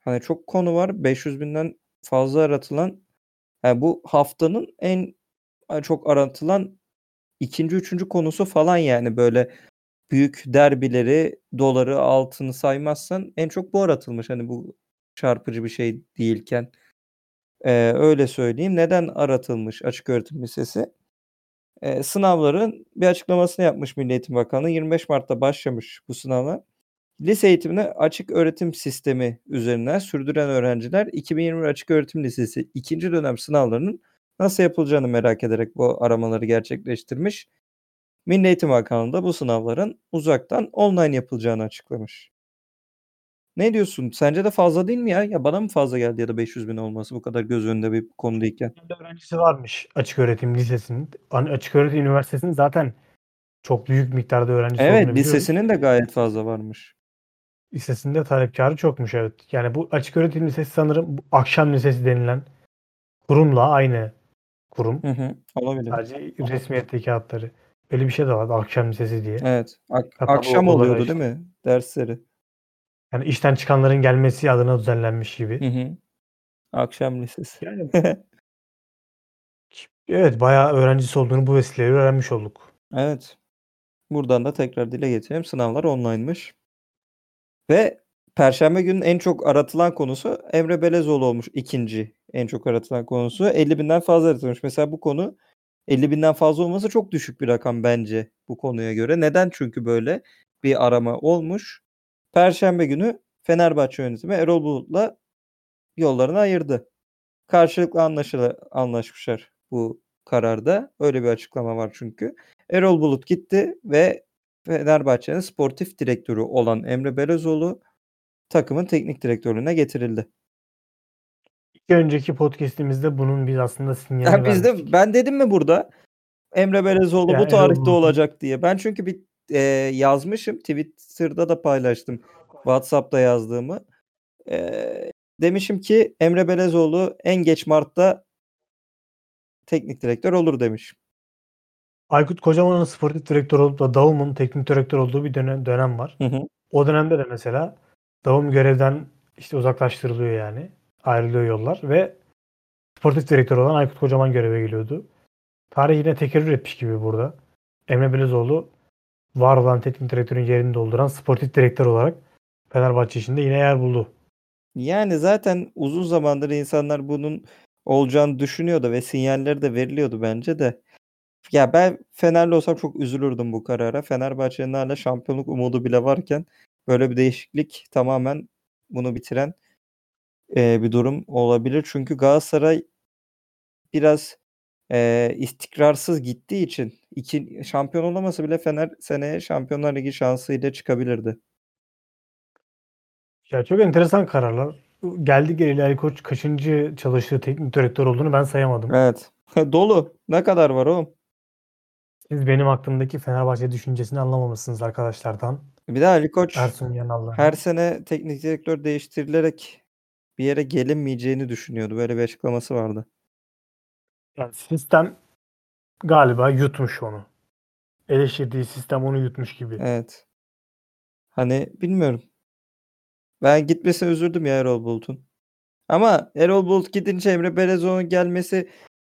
Hani çok konu var. 500 binden fazla aratılan yani bu haftanın en çok aratılan ikinci, üçüncü konusu falan yani böyle büyük derbileri, doları, altını saymazsan en çok bu aratılmış. Hani bu çarpıcı bir şey değilken. Ee, öyle söyleyeyim. Neden aratılmış açık öğretim lisesi? Ee, sınavların bir açıklamasını yapmış Milli Eğitim Bakanlığı. 25 Mart'ta başlamış bu sınava. Lise eğitimini açık öğretim sistemi üzerinden sürdüren öğrenciler 2021 Açık Öğretim Lisesi ikinci dönem sınavlarının nasıl yapılacağını merak ederek bu aramaları gerçekleştirmiş. Milli Eğitim Bakanlığı da bu sınavların uzaktan online yapılacağını açıklamış. Ne diyorsun? Sence de fazla değil mi ya? Ya bana mı fazla geldi ya da 500 bin olması bu kadar göz önünde bir konu değilken? Öğrencisi varmış açık öğretim lisesinin. Hani Açık öğretim üniversitesinin zaten çok büyük miktarda öğrencisi Evet olduğunu biliyoruz. lisesinin de gayet fazla varmış. Lisesinde talepkarı çokmuş evet. Yani bu açık öğretim lisesi sanırım bu akşam lisesi denilen kurumla aynı kurum. Hı hı, olabilir. Sadece resmiyetteki adları. Öyle bir şey de vardı akşam lisesi diye. Evet. ak- Hatta akşam oluyordu işte- değil mi? Dersleri. Yani işten çıkanların gelmesi adına düzenlenmiş gibi. Hı hı. Akşam lisesi. Yani [laughs] evet bayağı öğrencisi olduğunu bu vesileyle öğrenmiş olduk. Evet. Buradan da tekrar dile getireyim. Sınavlar online'mış. Ve Perşembe günün en çok aratılan konusu Emre Belezoğlu olmuş. ikinci en çok aratılan konusu. 50 binden fazla aratılmış. Mesela bu konu 50 binden fazla olması çok düşük bir rakam bence bu konuya göre. Neden? Çünkü böyle bir arama olmuş. Perşembe günü Fenerbahçe yönetimi Erol Bulut'la yollarını ayırdı. Karşılıklı anlaşıla, anlaşmışlar bu kararda. Öyle bir açıklama var çünkü. Erol Bulut gitti ve Fenerbahçe'nin sportif direktörü olan Emre Belözoğlu takımın teknik direktörlüğüne getirildi. Bir önceki podcast'imizde bunun biz aslında sinyalini Ya biz de ben dedim mi burada Emre Belezoğlu Ya bu Erol tarihte Bulut'un- olacak diye. Ben çünkü bir e, yazmışım. Twitter'da da paylaştım. WhatsApp'ta yazdığımı. E, demişim ki Emre Belezoğlu en geç Mart'ta teknik direktör olur demişim. Aykut Kocaman'ın sportif direktör olup da Davum'un teknik direktör olduğu bir dönem, dönem var. Hı hı. O dönemde de mesela Davum görevden işte uzaklaştırılıyor yani. Ayrılıyor yollar ve sportif direktör olan Aykut Kocaman göreve geliyordu. Tarih yine tekerrür etmiş gibi burada. Emre Belezoğlu var olan teknik direktörün yerini dolduran sportif direktör olarak Fenerbahçe içinde yine yer buldu. Yani zaten uzun zamandır insanlar bunun olacağını düşünüyordu ve sinyalleri de veriliyordu bence de. Ya ben Fenerli olsam çok üzülürdüm bu karara. Fenerbahçe'nin hala şampiyonluk umudu bile varken böyle bir değişiklik tamamen bunu bitiren bir durum olabilir. Çünkü Galatasaray biraz eee, istikrarsız gittiği için iki şampiyon olamasa bile Fener seneye Şampiyonlar Ligi şansıyla çıkabilirdi. Ya çok enteresan kararlar. Geldi geleli Ali Koç kaçıncı çalıştığı teknik direktör olduğunu ben sayamadım. Evet. [laughs] Dolu. Ne kadar var oğlum? Siz benim aklımdaki Fenerbahçe düşüncesini anlamamışsınız arkadaşlardan. Bir de Ali Koç Ersun her sene teknik direktör değiştirilerek bir yere gelinmeyeceğini düşünüyordu. Böyle bir açıklaması vardı. Yani sistem galiba yutmuş onu. Eleştirdiği sistem onu yutmuş gibi. Evet. Hani bilmiyorum. Ben gitmesine üzüldüm ya Erol Bulut'un. Ama Erol Bulut gidince Emre Belezoğlu'nun gelmesi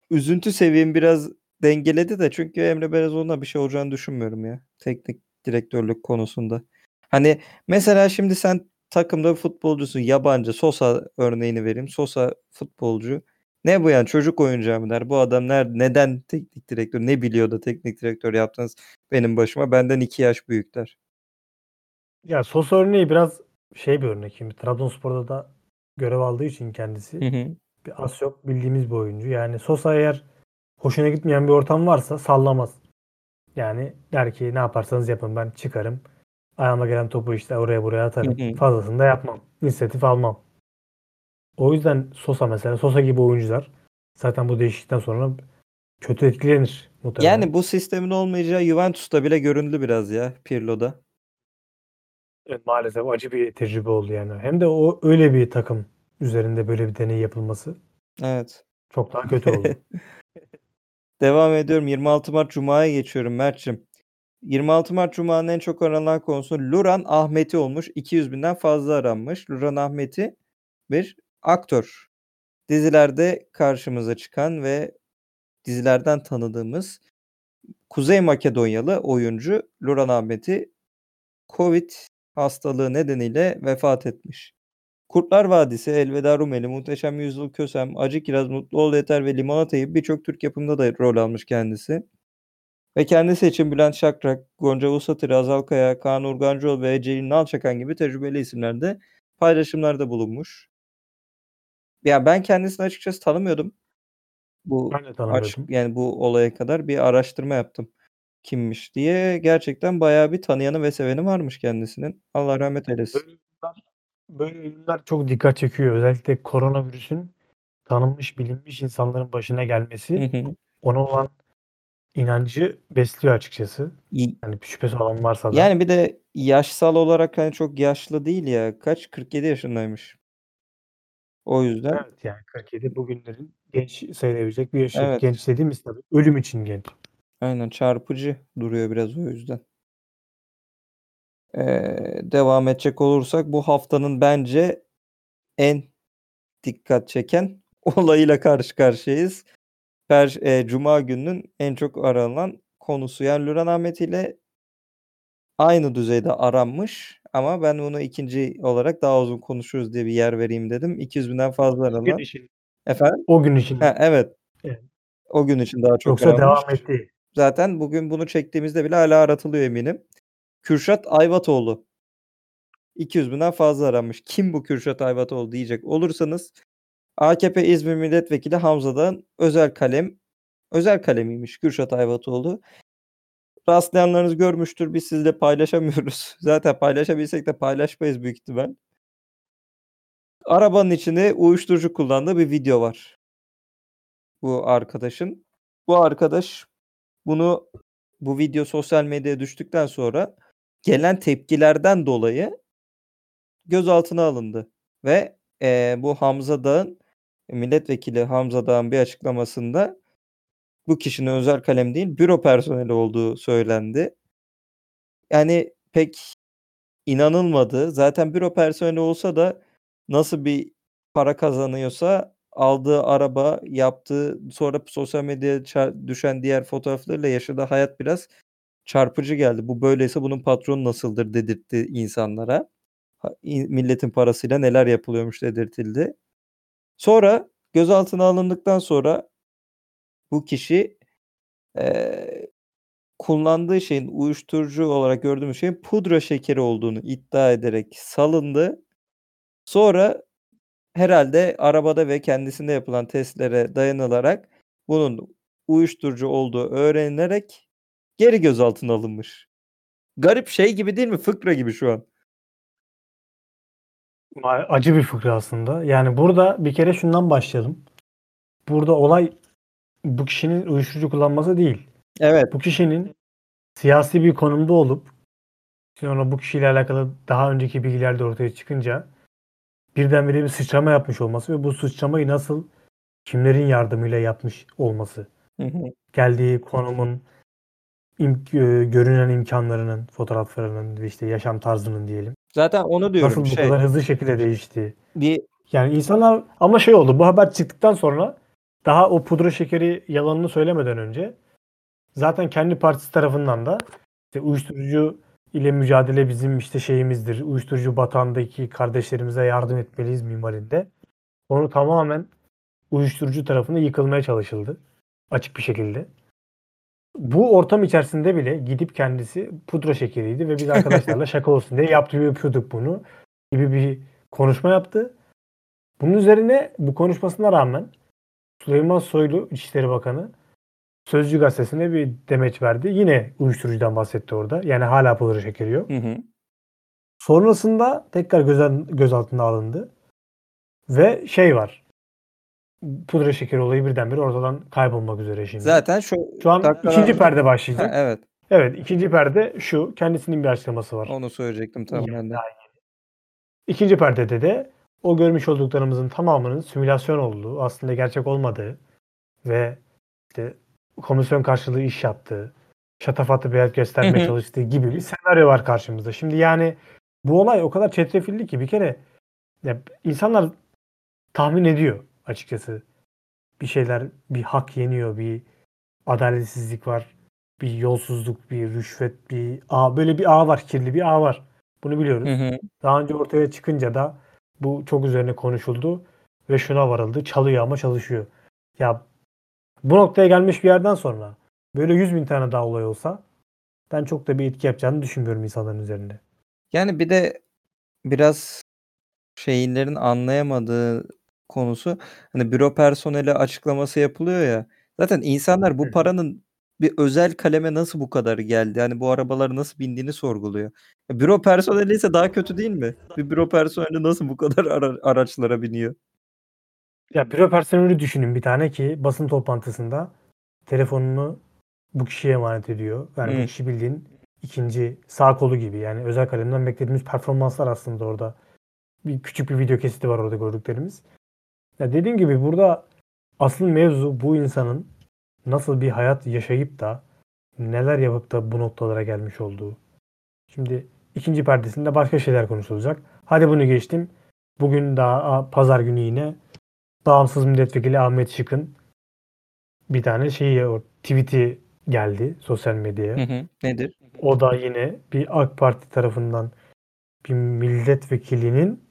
üzüntü seviyemi biraz dengeledi de çünkü Emre Belezoğlu'na bir şey olacağını düşünmüyorum ya. Teknik direktörlük konusunda. Hani mesela şimdi sen takımda bir futbolcusun yabancı Sosa örneğini vereyim. Sosa futbolcu. Ne bu yani çocuk oyuncağı mı der? Bu adam nerede, neden teknik direktör? Ne biliyor da teknik direktör yaptınız benim başıma? Benden iki yaş büyükler. Ya Sosa örneği biraz şey bir örnek. Şimdi Trabzonspor'da da görev aldığı için kendisi Hı hı. bir az çok bildiğimiz bir oyuncu. Yani Sosa eğer hoşuna gitmeyen bir ortam varsa sallamaz. Yani der ki ne yaparsanız yapın ben çıkarım. Ayağıma gelen topu işte oraya buraya atarım. Hı hı. Fazlasını da yapmam. İnisiyatif almam. O yüzden Sosa mesela Sosa gibi oyuncular zaten bu değişiklikten sonra kötü etkilenir muhtemelen. Yani bu sistemin olmayacağı Juventus'ta bile göründü biraz ya Pirlo'da. Evet, maalesef acı bir tecrübe oldu yani. Hem de o öyle bir takım üzerinde böyle bir deney yapılması Evet. çok daha kötü oldu. [laughs] Devam ediyorum. 26 Mart Cuma'ya geçiyorum Mert'cim. 26 Mart Cuma'nın en çok aranan konusu Luran Ahmeti olmuş. 200 binden fazla aranmış. Luran Ahmeti bir aktör. Dizilerde karşımıza çıkan ve dizilerden tanıdığımız Kuzey Makedonyalı oyuncu Luran Ahmeti Covid hastalığı nedeniyle vefat etmiş. Kurtlar Vadisi, Elveda Rumeli, Muhteşem Yüzyıl Kösem, Acı Kiraz, Mutlu Ol Yeter ve Limonata gibi birçok Türk yapımında da rol almış kendisi. Ve kendisi için Bülent Şakrak, Gonca Vuslatır, Azal Kaya, Kaan Urgancıoğlu ve Celil Nalçakan gibi tecrübeli isimlerde paylaşımlarda bulunmuş. Ya ben kendisini açıkçası tanımıyordum. Bu Ben de aç, tanımıyordum. yani bu olaya kadar bir araştırma yaptım. Kimmiş diye. Gerçekten bayağı bir tanıyanı ve seveni varmış kendisinin. Allah rahmet eylesin. Böyle ölümler çok dikkat çekiyor. Özellikle koronavirüsün tanınmış, bilinmiş insanların başına Hı gelmesi hı. ona olan inancı besliyor açıkçası. Yani şüphesi olan varsa da. Yani bir de yaşsal olarak hani çok yaşlı değil ya. Kaç? 47 yaşındaymış. O yüzden Evet yani 47 bugünlerin genç sayılabilecek bir yaşı. Evet. Genç dediğimiz tabii ölüm için genç. aynen çarpıcı duruyor biraz o yüzden. Ee, devam edecek olursak bu haftanın bence en dikkat çeken [laughs] olayıyla karşı karşıyayız. Per, e, Cuma gününün en çok aranan konusu. Yani Lüran Ahmet ile aynı düzeyde aranmış ama ben bunu ikinci olarak daha uzun konuşuruz diye bir yer vereyim dedim. 200 binden fazla O gün aranan. için, Efendim? o gün için. Ha, evet. Evet. O gün için daha çok Yoksa aranmış. devam etti. Zaten bugün bunu çektiğimizde bile hala aratılıyor eminim. Kürşat Ayvatoğlu. 200 binden fazla aranmış. Kim bu Kürşat Ayvatoğlu diyecek olursanız AKP İzmir Milletvekili Hamza'dan özel kalem özel kalemiymiş Kürşat Ayvatoğlu. Rastlayanlarınız görmüştür. Biz sizle paylaşamıyoruz. [laughs] Zaten paylaşabilsek de paylaşmayız büyük ihtimal. arabanın içine uyuşturucu kullandığı bir video var. Bu arkadaşın. Bu arkadaş bunu bu video sosyal medyaya düştükten sonra gelen tepkilerden dolayı gözaltına alındı. Ve eee, bu Hamza Dağ'ın milletvekili Hamza Dağ'ın bir açıklamasında bu kişinin özel kalem değil büro personeli olduğu söylendi. Yani pek inanılmadı. Zaten büro personeli olsa da nasıl bir para kazanıyorsa aldığı araba, yaptığı sonra sosyal medyaya düşen diğer fotoğraflarıyla yaşadığı hayat biraz çarpıcı geldi. Bu böyleyse bunun patronu nasıldır dedirtti insanlara. Milletin parasıyla neler yapılıyormuş dedirtildi. Sonra gözaltına alındıktan sonra bu kişi eee, kullandığı şeyin uyuşturucu olarak gördüğümüz şeyin pudra şekeri olduğunu iddia ederek salındı. Sonra herhalde arabada ve kendisinde yapılan testlere dayanılarak bunun uyuşturucu olduğu öğrenilerek geri gözaltına alınmış. Garip şey gibi değil mi? Fıkra gibi şu an. Acı bir fıkra aslında. Yani burada bir kere şundan başlayalım. Burada olay bu kişinin uyuşturucu kullanması değil. Evet. Bu kişinin siyasi bir konumda olup sonra bu kişiyle alakalı daha önceki bilgiler de ortaya çıkınca birdenbire bir sıçrama yapmış olması ve bu sıçramayı nasıl kimlerin yardımıyla yapmış olması. Hı hı. Geldiği konumun im- e, görünen imkanlarının, fotoğraflarının ve işte yaşam tarzının diyelim. Zaten onu diyorum. Nasıl bu şey, kadar hızlı şekilde değişti. bir Yani insanlar ama şey oldu bu haber çıktıktan sonra daha o pudra şekeri yalanını söylemeden önce zaten kendi partisi tarafından da işte uyuşturucu ile mücadele bizim işte şeyimizdir. Uyuşturucu batağındaki kardeşlerimize yardım etmeliyiz minvalinde. Onu tamamen uyuşturucu tarafında yıkılmaya çalışıldı. Açık bir şekilde. Bu ortam içerisinde bile gidip kendisi pudra şekeriydi ve biz arkadaşlarla [laughs] şaka olsun diye yaptığı yapıyorduk bunu gibi bir konuşma yaptı. Bunun üzerine bu konuşmasına rağmen Süleyman Soylu İçişleri Bakanı Sözcü gazetesine bir demeç verdi. Yine uyuşturucudan bahsetti orada. Yani hala pudra şekeri yok. hı hı. Sonrasında tekrar göz, gözaltına alındı. Ve şey var. Pudra şekeri olayı birdenbire ortadan kaybolmak üzere şimdi. Zaten şu Şu an dakikalar- ikinci perde Ha, başlayacak. evet. Evet ikinci perde şu. Kendisinin bir açıklaması var. Onu söyleyecektim tam ben de. İkinci perdede de o görmüş olduklarımızın tamamının simülasyon olduğu, aslında gerçek olmadığı ve işte komisyon karşılığı iş yaptığı, şatafatlı bir göstermeye çalıştığı gibi bir senaryo var karşımızda. Şimdi yani bu olay o kadar çetrefilli ki bir kere ya insanlar tahmin ediyor açıkçası. Bir şeyler, bir hak yeniyor, bir adaletsizlik var, bir yolsuzluk, bir rüşvet, bir ağ, böyle bir ağ var, kirli bir ağ var. Bunu biliyoruz. Hı hı. Daha önce ortaya çıkınca da bu çok üzerine konuşuldu ve şuna varıldı. Çalıyor ama çalışıyor. Ya bu noktaya gelmiş bir yerden sonra böyle 100 bin tane daha olay olsa ben çok da bir etki yapacağını düşünmüyorum insanların üzerinde. Yani bir de biraz şeylerin anlayamadığı konusu hani büro personeli açıklaması yapılıyor ya. Zaten insanlar bu hı. paranın bir özel kaleme nasıl bu kadar geldi? Yani bu arabaları nasıl bindiğini sorguluyor. Ya büro personeli ise daha kötü değil mi? Bir büro personeli nasıl bu kadar ara- araçlara biniyor? Ya büro personeli düşünün bir tane ki basın toplantısında telefonunu bu kişiye emanet ediyor. Yani Hı. bu kişi bildiğin ikinci sağ kolu gibi. Yani özel kalemden beklediğimiz performanslar aslında orada. Bir küçük bir video kesiti var orada gördüklerimiz. Ya dediğim gibi burada asıl mevzu bu insanın nasıl bir hayat yaşayıp da neler yapıp da bu noktalara gelmiş olduğu. Şimdi ikinci perdesinde başka şeyler konuşulacak. Hadi bunu geçtim. Bugün daha pazar günü yine bağımsız milletvekili Ahmet Şık'ın bir tane şeyi tweet'i geldi sosyal medyaya. Hı hı. Nedir? O da yine bir AK Parti tarafından bir milletvekilinin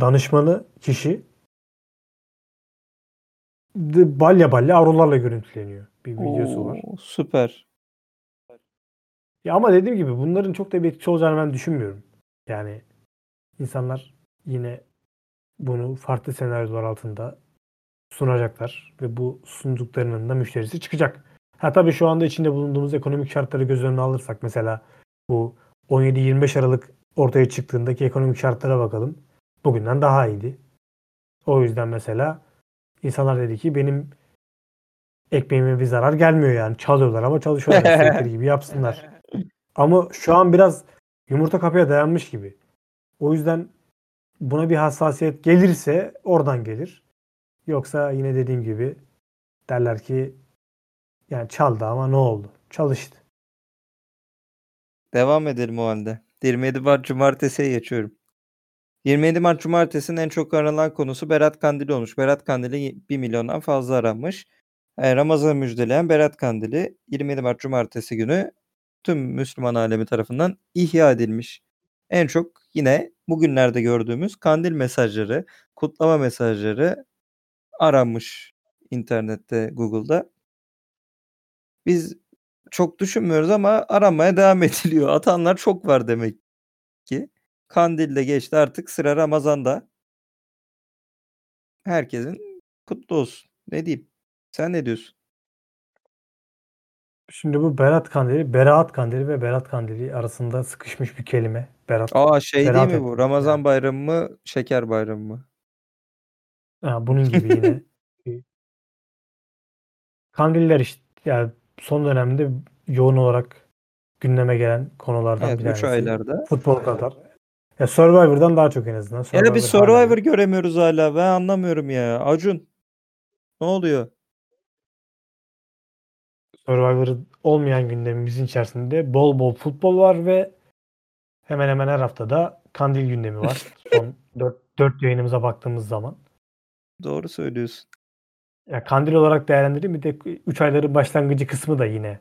danışmanı kişi balya balya avrolarla görüntüleniyor. Bir videosu var. Oo, süper. Ya ama dediğim gibi bunların çok da bir etkisi olacağını ben düşünmüyorum. Yani insanlar yine bunu farklı senaryolar altında sunacaklar ve bu sunduklarının da müşterisi çıkacak. Ha tabii şu anda içinde bulunduğumuz ekonomik şartları göz önüne alırsak mesela bu 17-25 Aralık ortaya çıktığındaki ekonomik şartlara bakalım. Bugünden daha iyiydi. O yüzden mesela insanlar dedi ki benim ekmeğime bir zarar gelmiyor yani. Çalıyorlar ama çalışıyorlar. İstedikleri [laughs] gibi yapsınlar. Ama şu an biraz yumurta kapıya dayanmış gibi. O yüzden buna bir hassasiyet gelirse oradan gelir. Yoksa yine dediğim gibi derler ki yani çaldı ama ne oldu? Çalıştı. Devam edelim o halde. 27 Mart Cumartesi'ye geçiyorum. 27 Mart Cumartesi'nin en çok aranan konusu Berat Kandili olmuş. Berat Kandili 1 milyondan fazla aranmış. E, Ramazan'ı müjdeleyen Berat Kandili 27 Mart Cumartesi günü tüm Müslüman alemi tarafından ihya edilmiş. En çok yine bugünlerde gördüğümüz kandil mesajları, kutlama mesajları aranmış internette, Google'da. Biz çok düşünmüyoruz ama aramaya devam [laughs] ediliyor. Atanlar çok var demek ki. Kandil de geçti artık sıra Ramazan'da. Herkesin kutlu olsun. Ne diyeyim? Sen ne diyorsun? Şimdi bu Berat Kandili, Berat Kandili ve Berat Kandili arasında sıkışmış bir kelime. Berat. Aa şey değil Berat mi bu? Ramazan yani. bayramı mı, şeker bayramı mı? Ha, bunun gibi yine. [laughs] Kandiller işte yani son dönemde yoğun olarak gündeme gelen konulardan Evet bir 3 tanesi. aylarda. Futbol kadar. Ya Survivor'dan daha çok en azından. Ya da bir Survivor hala Survivor göremiyoruz hala. Ben anlamıyorum ya. Acun. Ne oluyor? Survivor olmayan gündemimizin içerisinde bol bol futbol var ve hemen hemen her haftada kandil gündemi var. [laughs] Son 4, 4 yayınımıza baktığımız zaman. Doğru söylüyorsun. Ya kandil olarak değerlendirilip bir de 3 ayların başlangıcı kısmı da yine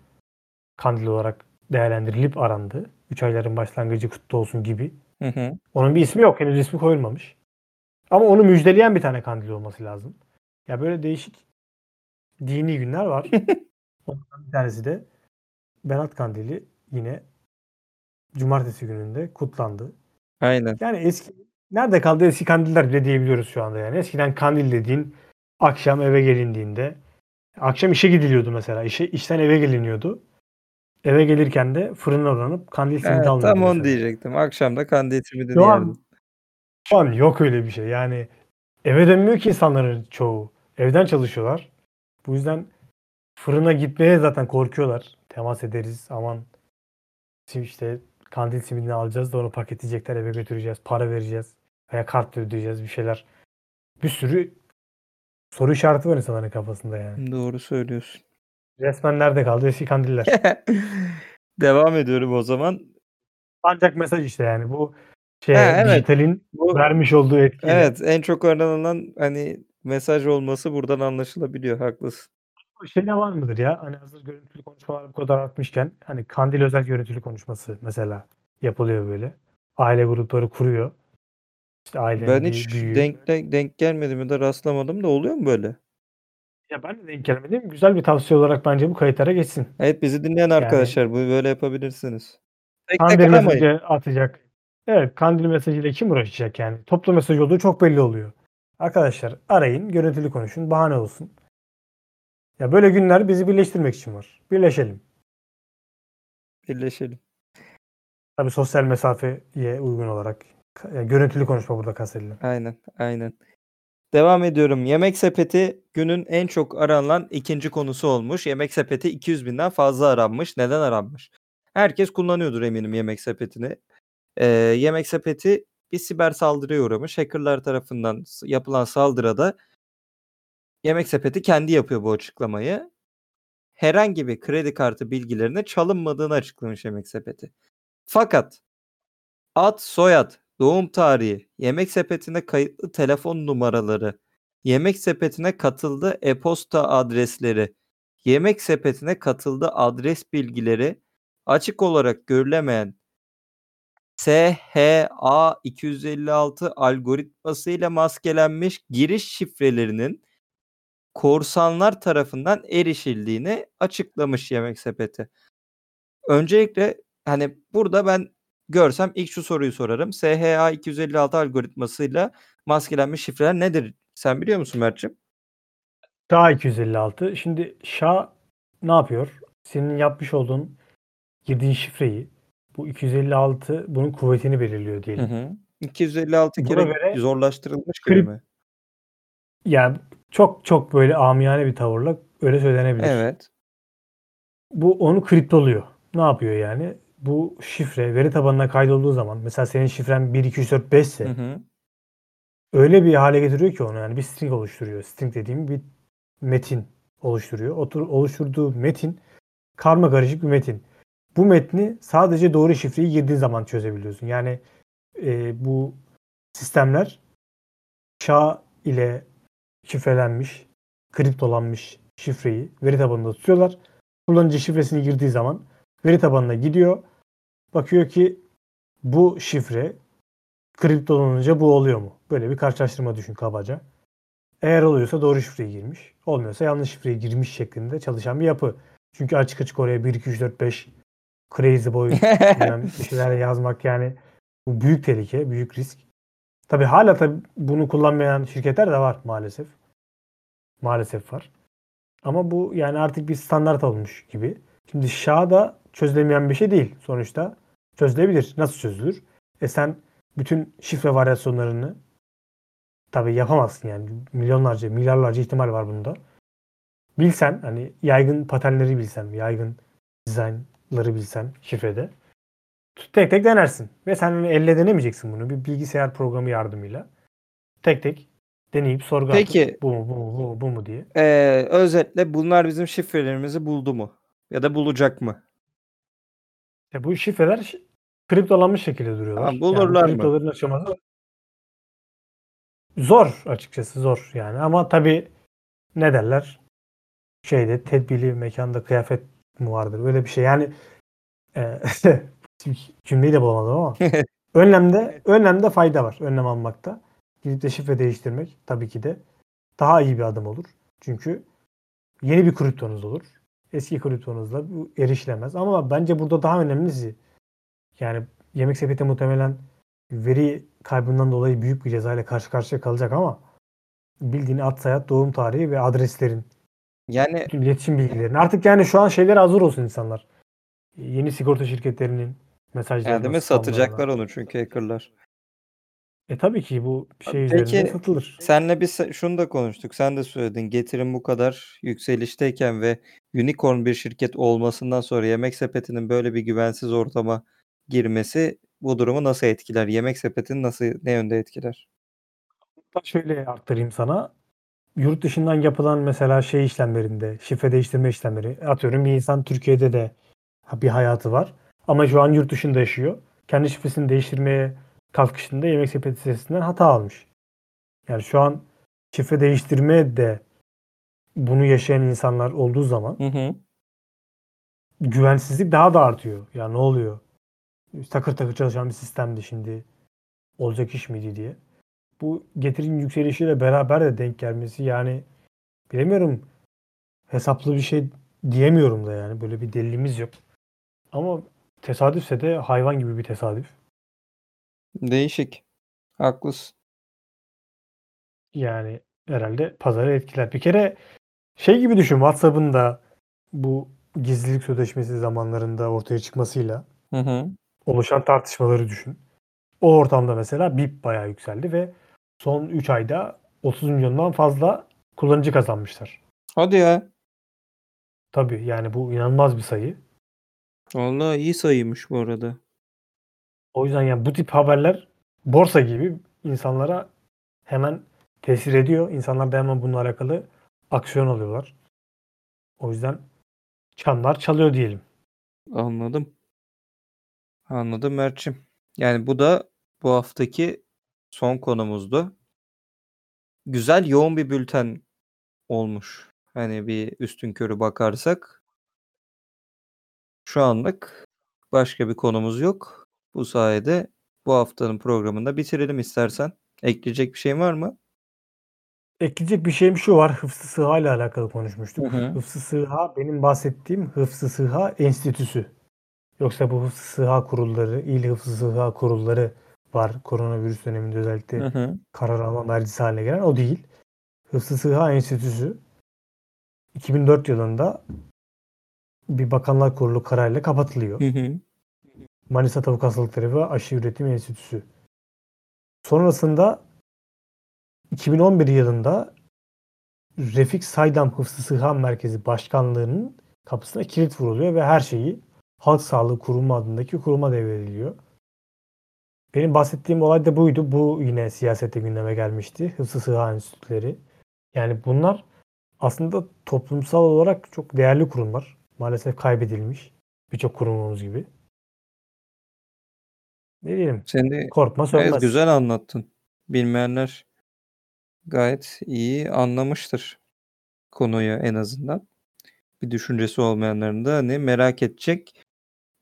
kandil olarak değerlendirilip arandı. 3 ayların başlangıcı kutlu olsun gibi. Hı hı. Onun bir ismi yok. Henüz ismi koyulmamış. Ama onu müjdeleyen bir tane kandil olması lazım. Ya böyle değişik dini günler var. [laughs] Onlardan bir tanesi de Berat Kandili yine cumartesi gününde kutlandı. Aynen. Yani eski nerede kaldı eski kandiller bile diyebiliyoruz şu anda yani. Eskiden kandil dediğin akşam eve gelindiğinde akşam işe gidiliyordu mesela. İşe, işten eve geliniyordu. Eve gelirken de fırına uğranıp kandil simidi Evet, alınıyordu tam onu mesela. diyecektim. Akşam da kandil simidi Şu an- yerdim. Şu an yok öyle bir şey. Yani eve dönmüyor ki insanların çoğu. Evden çalışıyorlar. Bu yüzden fırına gitmeye zaten korkuyorlar. Temas ederiz aman sim- işte kandil simidini alacağız da onu paketleyecekler eve götüreceğiz. Para vereceğiz. Veya kartla ödeyeceğiz bir şeyler. Bir sürü soru işareti var insanların kafasında yani. Doğru söylüyorsun. Resmen nerede kaldı eski kandiller? [laughs] Devam ediyorum o zaman. Ancak mesaj işte yani bu şey Ha, evet. dijitalin Bu vermiş olduğu etkiyle. evet en çok aranılan hani mesaj olması buradan anlaşılabiliyor. Haklısın. şey ne var mıdır ya? Hani hazır görüntülü konuşmalar bu kadar artmışken hani Kandil özel görüntülü konuşması mesela yapılıyor böyle. Aile grupları kuruyor. İşte ailenin Ben hiç büyüğü. denk, denk, denk gelmedim ya da rastlamadım da oluyor mu böyle? Ya ben de denk gelmedim. Güzel bir tavsiye olarak bence bu kayıtlara geçsin. Evet bizi dinleyen arkadaşlar bu böyle yapabilirsiniz. Tek tek Kandil aramayın. mesajı atacak. Evet kandil mesajıyla kim uğraşacak yani? Toplu mesaj olduğu çok belli oluyor. Arkadaşlar arayın, görüntülü konuşun, bahane olsun. Ya böyle günler bizi birleştirmek için var. Birleşelim. Birleşelim. Tabii sosyal mesafeye uygun olarak. Yani görüntülü konuşma burada kastedilen. Aynen, aynen. Devam ediyorum. Yemek sepeti günün en çok aranılan ikinci konusu olmuş. Yemek sepeti 200 binden fazla aranmış. Neden aranmış? Herkes kullanıyordur eminim yemek sepetini. Ee, yemek sepeti bir siber saldırıya uğramış. Hackerlar tarafından yapılan saldırıda yemek sepeti kendi yapıyor bu açıklamayı. Herhangi bir kredi kartı bilgilerine çalınmadığını açıklamış yemek sepeti. Fakat ad, soyad, doğum tarihi, yemek sepetine kayıtlı telefon numaraları, yemek sepetine katıldığı e-posta adresleri, yemek sepetine katıldığı adres bilgileri açık olarak görülemeyen SHA 256 algoritmasıyla maskelenmiş giriş şifrelerinin korsanlar tarafından erişildiğini açıklamış yemek sepeti. Öncelikle hani burada ben görsem ilk şu soruyu sorarım. SHA 256 algoritmasıyla maskelenmiş şifreler nedir? Sen biliyor musun Mert'ciğim? SHA 256. Şimdi SHA ne yapıyor? Senin yapmış olduğun girdiğin şifreyi bu 256 bunun kuvvetini belirliyor diyelim. Hı hı. 256 Buna kere göre zorlaştırılmış mi? yani çok çok böyle amiyane bir tavırla öyle söylenebilir. Evet. Bu onu kriptoluyor. Ne yapıyor yani? Bu şifre veri tabanına kaydolduğu zaman mesela senin şifren 1 2 3 4 5 ise Hı hı. öyle bir hale getiriyor ki onu yani bir string oluşturuyor. String dediğim bir metin oluşturuyor. Otur, oluşturduğu metin karma karışık bir metin. Bu metni sadece doğru şifreyi girdiğin zaman çözebiliyorsun. Yani e, bu sistemler SHA ile şifrelenmiş, kriptolanmış şifreyi veri tabanında tutuyorlar. Kullanıcı şifresini girdiği zaman veri tabanına gidiyor. Bakıyor ki bu şifre kriptolanınca bu oluyor mu? Böyle bir karşılaştırma düşün kabaca. Eğer oluyorsa doğru şifreyi girmiş. Olmuyorsa yanlış şifreyi girmiş şeklinde çalışan bir yapı. Çünkü açık açık oraya 1, 2, 3, 4, 5 crazy boy [laughs] bir şeyler yazmak yani bu büyük tehlike, büyük risk. Tabi hala tabi bunu kullanmayan şirketler de var maalesef. Maalesef var. Ama bu yani artık bir standart olmuş gibi. Şimdi SHA da çözülemeyen bir şey değil sonuçta. Çözülebilir. Nasıl çözülür? E sen bütün şifre varyasyonlarını tabi yapamazsın yani. Milyonlarca, milyarlarca ihtimal var bunda. Bilsen hani yaygın paternleri bilsen, yaygın dizaynları bilsen şifrede tek tek denersin. Ve sen hani elle denemeyeceksin bunu. Bir bilgisayar programı yardımıyla. Tek tek deneyip sorgu Peki. atıp bu mu bu mu bu mu bu mu diye. Ee, özetle bunlar bizim şifrelerimizi buldu mu? Ya da bulacak mı? E bu şifreler kriptolanmış şekilde duruyorlar. Ha, bulurlar mı? yani kriptoların aşaması zor açıkçası zor yani ama tabi ne derler şeyde tedbirli mekanda kıyafet mi vardır böyle bir şey yani e, [laughs] cümleyi de bulamadım ama [laughs] önlemde önlemde fayda var önlem almakta. Gidip de şifre değiştirmek tabii ki de daha iyi bir adım olur. Çünkü yeni bir kriptonuz olur. Eski kriptonuzla erişilemez. Ama bence burada daha önemlisi yani yemek sepeti muhtemelen veri kaybından dolayı büyük bir cezayla karşı karşıya kalacak ama bildiğin ad sayat doğum tarihi ve adreslerin Yani iletişim bilgilerini. Artık yani şu an şeyler hazır olsun insanlar. Yeni sigorta şirketlerinin mesajlarına yani değil mi satacaklar onu çünkü hackerlar. E tabii ki bu şey Peki, üzerinde satılır. Senle biz se- şunu da konuştuk. Sen de söyledin. Getirin bu kadar yükselişteyken ve unicorn bir şirket olmasından sonra Yemek Sepeti'nin böyle bir güvensiz ortama girmesi bu durumu nasıl etkiler? Yemek Sepeti'ni nasıl ne yönde etkiler? Hatta şöyle arttırayım sana. Yurt dışından yapılan mesela şey işlemlerinde, şifre değiştirme işlemleri. Atıyorum bir insan Türkiye'de de bir hayatı var. Ama şu an yurt dışında yaşıyor. Kendi şifresini değiştirmeye kalkışında yemek sepeti sitesinden hata almış. Yani şu an şifre değiştirme de bunu yaşayan insanlar olduğu zaman Hı hı. güvensizlik daha da artıyor. Ya ne oluyor? Takır takır çalışan bir sistemdi şimdi. Olacak iş miydi diye. Bu getirin yükselişiyle beraber de denk gelmesi yani bilemiyorum hesaplı bir şey diyemiyorum da yani böyle bir delilimiz yok. Ama tesadüfse de hayvan gibi bir tesadüf. Değişik. Haklısın. Yani herhalde pazarı etkiler. Bir kere şey gibi düşün WhatsApp'ın da bu gizlilik sözleşmesi zamanlarında ortaya çıkmasıyla Hı hı. oluşan tartışmaları düşün. O ortamda mesela BIP bayağı yükseldi ve son 3 ayda 30 milyondan fazla kullanıcı kazanmışlar. Hadi ya. Tabii yani bu inanılmaz bir sayı. Vallahi iyi sayıymış bu arada. O yüzden yani bu tip haberler borsa gibi insanlara hemen tesir ediyor. İnsanlar da hemen bununla alakalı aksiyon alıyorlar. O yüzden çanlar çalıyor diyelim. Anladım. Anladım Mert'cim. Yani bu da bu haftaki son konumuzdu. Güzel yoğun bir bülten olmuş. Hani bir üstün körü bakarsak. Şu anlık başka bir konumuz yok. Bu sayede bu haftanın programını da bitirelim istersen. Ekleyecek bir şeyin var mı? Ekleyecek bir şeyim şu var. Hıfzı Sıha ile alakalı konuşmuştuk. Hı hı. Hıfzı Sıha benim bahsettiğim Hıfzı Sıha Enstitüsü. Yoksa bu Hıfzı Sıha kurulları, il Hıfzı Sıha kurulları var. Koronavirüs döneminde özellikle Hı hı. karar alma mercisi haline gelen o değil. Hıfzı Sıha Enstitüsü 2004 yılında bir bakanlar kurulu kararıyla kapatılıyor. Hı hı. Manisa Tavuk Hastalıkları ve Aşı Üretim Enstitüsü. Sonrasında 2011 yılında Refik Saydam Hıfzı Sıhan Merkezi Başkanlığı'nın kapısına kilit vuruluyor ve her şeyi Halk Sağlığı Kurumu adındaki kuruma devrediliyor. Benim bahsettiğim olay da buydu. Bu yine siyasete gündeme gelmişti. Hıfzı Sıha Enstitüleri. Yani bunlar aslında toplumsal olarak çok değerli kurumlar. Maalesef kaybedilmiş. Birçok kurumumuz gibi. Ne diyelim? Seni Korkma sönmez. gayet güzel anlattın. Bilmeyenler gayet iyi anlamıştır konuyu en azından. Bir düşüncesi olmayanların da hani merak edecek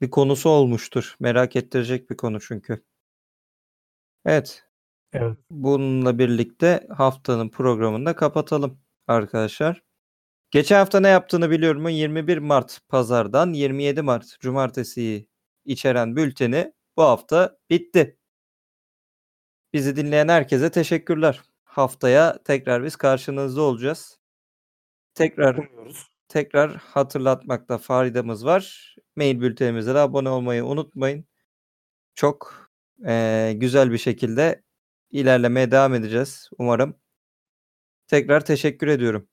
bir konusu olmuştur. Merak ettirecek bir konu çünkü. Evet. Evet. Bununla birlikte haftanın programını da kapatalım arkadaşlar. Geçen hafta ne yaptığını biliyorum mu? 21 Mart pazardan 27 Mart cumartesiyi içeren bülteni bu hafta bitti. Bizi dinleyen herkese teşekkürler. Haftaya tekrar biz karşınızda olacağız. Tekrar Umuyoruz. tekrar hatırlatmakta faydamız var. Mail bültenimize de abone olmayı unutmayın. Çok eee, güzel bir şekilde ilerlemeye devam edeceğiz umarım. Tekrar teşekkür ediyorum.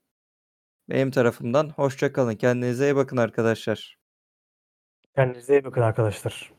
Benim tarafımdan hoşça kalın. Kendinize iyi bakın arkadaşlar. Kendinize iyi bakın arkadaşlar.